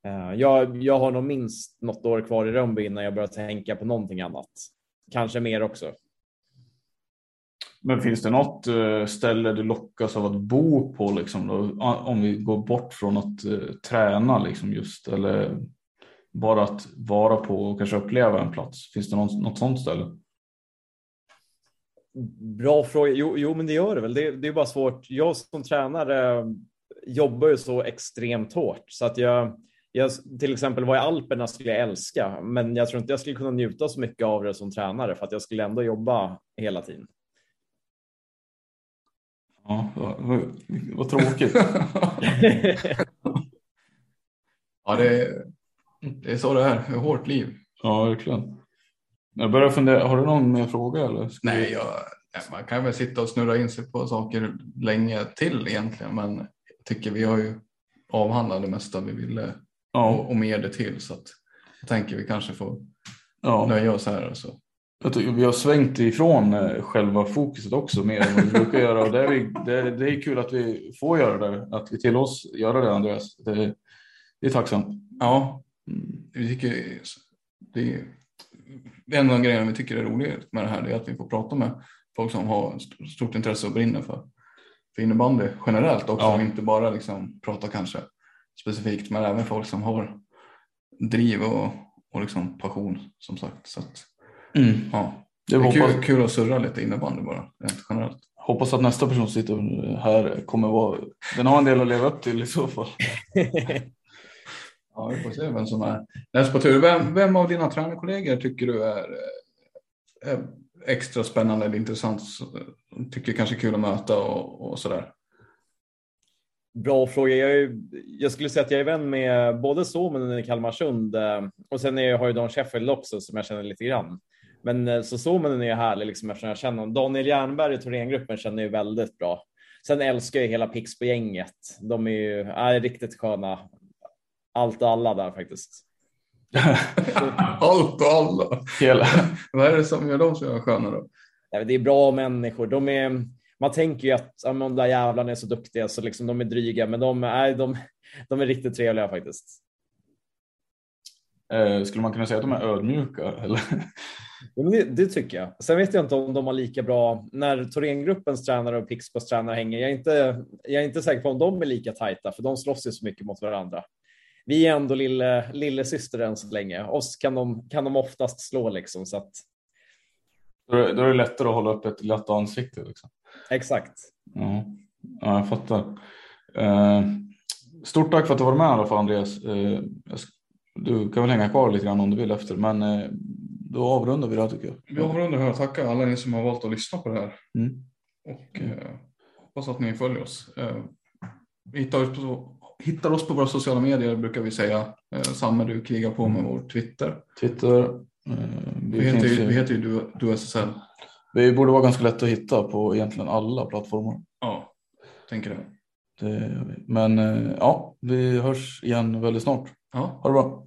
Eh, jag, jag har nog minst något år kvar i Rönnby innan jag börjar tänka på någonting annat. Kanske mer också. Men finns det något eh, ställe du lockas av att bo på liksom då? Om vi går bort från att eh, träna liksom just eller bara att vara på och kanske uppleva en plats. Finns det något, något sånt ställe? Bra fråga. Jo, jo, men det gör det väl. Det, det är bara svårt. Jag som tränare eh, jobbar ju så extremt hårt så att jag, jag till exempel var i Alperna skulle jag älska, men jag tror inte jag skulle kunna njuta så mycket av det som tränare för att jag skulle ändå jobba hela tiden. Ja, vad, vad tråkigt. ja, det är, det är så det är. Är hårt liv. Ja, verkligen. Jag börjar fundera, har du någon mer fråga eller? Nej, jag, man kan väl sitta och snurra in sig på saker länge till egentligen, men jag tycker vi har ju avhandlat det mesta vi ville ja. och, och mer det till så att jag tänker vi kanske får ja. nöja oss här. Och så jag tycker vi har svängt ifrån eh, själva fokuset också mer än vad vi brukar göra och det är, vi, det, det är kul att vi får göra det, att vi tillåts göra det Andreas. Det, det är tacksamt. Ja, vi tycker det är en av grejerna vi tycker är roligt med det här är att vi får prata med folk som har stort intresse och brinner för, för innebandy generellt också ja. inte bara liksom prata kanske specifikt men även folk som har driv och, och liksom passion som sagt. Så att, Mm. Ja. Det, det är kul, kul att surra lite innebandy bara, rent generellt. Hoppas att nästa person som sitter här kommer vara, den har en del att leva upp till i så fall. ja, vi får se vem som är näst på tur. Vem, vem av dina tränarkollegor tycker du är, är extra spännande eller intressant? Tycker kanske kul att möta och, och sådär? Bra fråga. Jag, är, jag, skulle säga att jag är vän med både Suominen i Kalmarsund eh, och sen är, har jag Don Sheffield också som jag känner lite grann. Men eh, så Suominen är härlig liksom eftersom jag känner honom. Daniel Jernberg i Thorengruppen känner jag väldigt bra. Sen älskar jag hela Pixbo-gänget. De är ju är riktigt sköna. Allt och alla där faktiskt. Allt och alla. Hela. Vad är det som gör dem så sköna då? Det är bra människor. De är, man tänker ju att ja, de där jävlarna är så duktiga så liksom de är dryga, men de är, de, de är riktigt trevliga faktiskt. Eh, skulle man kunna säga att de är ödmjuka? Eller? Det, det, tycker jag. Sen vet jag inte om de har lika bra när Thorengruppens tränare och Pixbos tränare hänger. Jag är, inte, jag är inte säker på om de är lika tajta, för de slåss ju så mycket mot varandra. Vi är ändå lille, lille syster än så länge. Oss kan de, kan de oftast slå liksom. Så att... då, är, då är det lättare att hålla upp ett glatt ansikte. Liksom. Exakt. Ja, ja jag fattar. Uh, stort tack för att du var med i alla fall Andreas. Uh, du kan väl hänga kvar lite grann om du vill efter, men uh, då avrundar vi det här tycker jag. Vi avrundar här. Tackar alla ni som har valt att lyssna på det här. Mm. Och eh, hoppas att ni följer oss. Eh, hittar, oss på, hittar oss på våra sociala medier brukar vi säga. Eh, Samme du krigar på med vår Twitter. Twitter. Eh, vi, vi, heter ju, vi heter ju du, du SSL. Vi borde vara ganska lätt att hitta på egentligen alla plattformar. Ja, tänker det. det men eh, ja, vi hörs igen väldigt snart. Ja. Ha det bra.